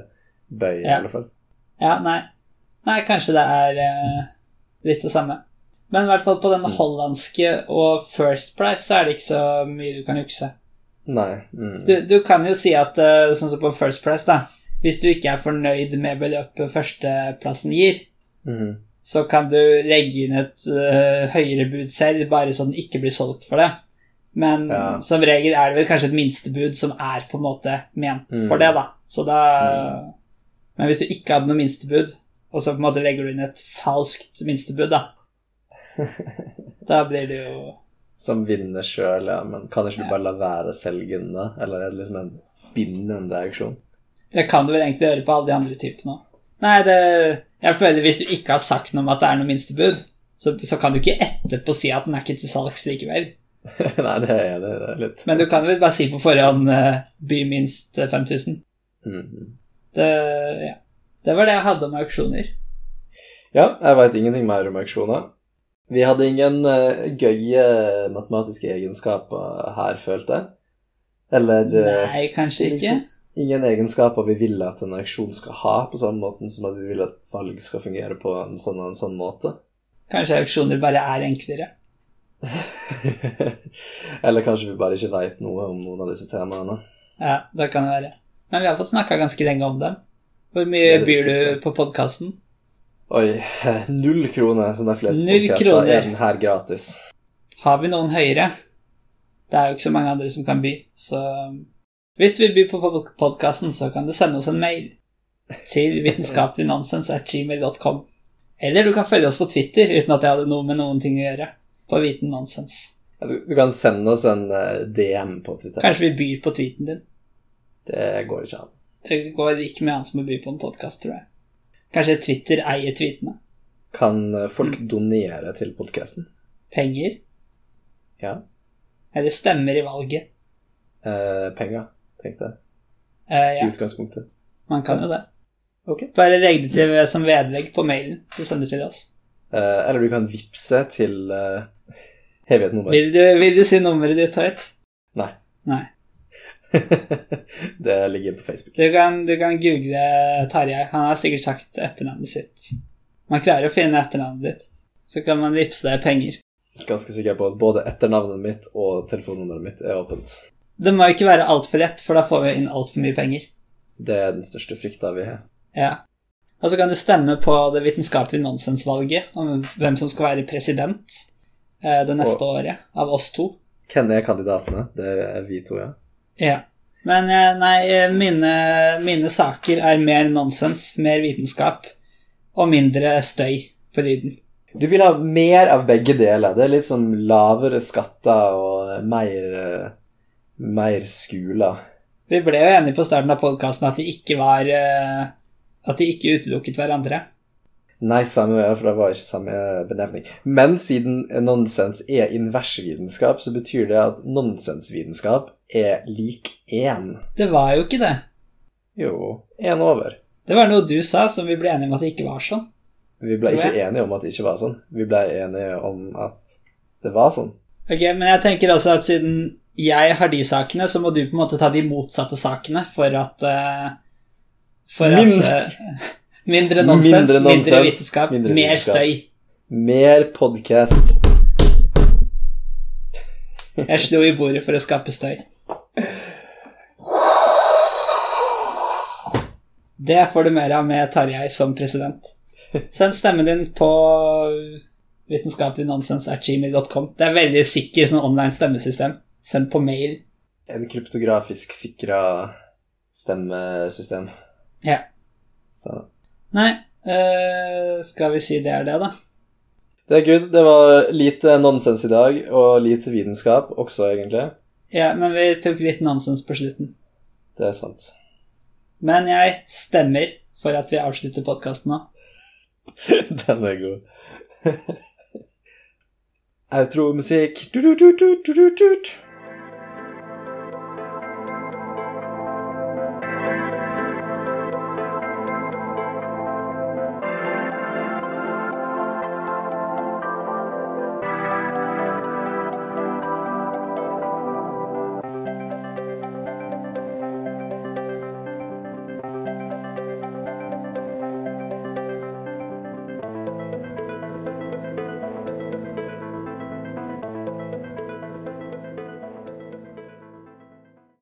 bøyer, Ja. i alle fall. Ja, nei. Nei, kanskje det er uh, litt det samme. Men i hvert fall på den hollandske og First Price så er det ikke så mye du kan jukse. Nei. Mm. Du, du kan jo si at eh, sånn som på First Price, da Hvis du ikke er fornøyd med beløpet førsteplassen gir, mm. så kan du legge inn et uh, høyere bud selv, bare så den ikke blir solgt for det. Men Ja. som regel er det vel kanskje et minstebud som er på en måte ment Mm. for det, da. Så da Men hvis du ikke hadde noe minstebud, og så på en måte legger du inn et falskt minstebud, da *laughs* Da blir det jo Som vinner sjøl, ja. Men kan ikke du bare la være å selge den, da? Eller er det liksom en bindende auksjon? Det kan du vel egentlig gjøre på alle de andre typene òg. Nei, det Jeg føler hvis du ikke har sagt noe om at det er noe minstebud, så, så kan du ikke etterpå si at den er ikke til salgs likevel. *laughs* Nei, det er. Det er litt Men du kan vel bare si på forhånd uh, by minst eh, 5000. Mhm. Det, ja. det var det jeg hadde om auksjoner. Ja, jeg veit ingenting mer om auksjoner. Vi hadde ingen eh, gøye matematiske egenskaper her, følte jeg. Eller eh, Nei, kanskje ikke. liksom ingen egenskaper vi vil at en auksjon skal ha, på samme måten som at vi vil at valg skal fungere på en sånn og en sånn måte. Kanskje auksjoner bare er enklere. *laughs* Eller kanskje vi bare ikke veit noe om noen av disse temaene. Ja, det kan det være. Men vi har fått snakka ganske lenge om dem. Hvor mye byr du på podkasten? Oi, *laughs* null kroner, som de fleste podkaster, er den her gratis. Har vi noen høyere? Det er jo ikke så mange andre som kan by, så Hvis du vil by på podkasten, så kan du sende oss en mail til *laughs* vitenskapeliggnonsens.gmail.com. Eller du kan følge oss på Twitter uten at jeg hadde noe med noen ting å gjøre. På Viten Nonsens. Du kan sende oss en eh, DM på Twitter. Kanskje vi byr på tweeten din. Det går ikke an. Det går ikke med han som må by på en podkast, tror jeg. Kanskje Twitter eier tweetene. Kan eh, folk Mm. donere til podkasten? Penger. Ja. Eller stemmer i valget. Eh, penger, tenkte jeg. Eh, I utgangspunktet. man kan jo det. Okay. Bare legg det til som vedlegg på mailen du sender til oss. Eh, eller du kan vippse til eh, *laughs* Jeg vet nummeret. Vil du, vil du si nummeret ditt høyt? Nei. Nei. *laughs* det ligger på Facebook. Du kan, du kan google Tarjei. Han har sikkert sagt etternavnet sitt. Man klarer å finne etternavnet ditt. Så kan man vippse deg penger. Ganske sikker på at både etternavnet mitt og telefonnummeret mitt er åpent. Det må ikke være altfor lett, for da får vi inn altfor mye penger. Det er den største frykta vi har. Ja. Og så kan du stemme på det vitenskapelige nonsensvalget om hvem som skal være president eh, det neste året, av oss to. Hvem er kandidatene? Det er vi to, ja. Ja. Men eh, nei, eh, mine, mine saker er mer nonsens, mer vitenskap og mindre støy på lyden. Du vil ha mer av begge deler. Det er litt sånn lavere skatter og mer, eh, mer skoler. Vi ble jo enige på starten av podkasten at de ikke var At de ikke utelukket hverandre. Nei, samme for det var ikke samme benevning. Men siden nonsens er inversvitenskap, så betyr det at nonsensvitenskap er lik én. Det var jo ikke det. Jo, én over. Det var noe du sa som vi ble enige om at det ikke var sånn. Vi ble ikke enige om at det ikke var sånn. Vi ble enige om at det var sånn. Ok, Men jeg tenker også at siden jeg har de sakene, så må du på en måte ta de motsatte sakene for at eh, For Mindre- at eh, *laughs* Mindre nonsens, Mindre mindre, vitenskap, mindre mer støy. Mer podkast. Jeg slo i bordet for å skape støy. Det får du mer av med Tarjei som president. Send stemmen din på vitenskapeliggnonsens.gmail.com. Det er veldig sikker sånn online stemmesystem. Send på mail. En kryptografisk sikra stemmesystem. Ja. Stemmer. Nei, øh, skal vi si det er det, da? Det er good. Det var lite nonsens i dag, og lite vitenskap også, egentlig. Ja, men vi tok litt nonsens på slutten. Det er sant. Men jeg stemmer for at vi avslutter podkasten nå. *laughs* Den er god. *laughs* Outromusikk. Du-du-du-du-du-du-du.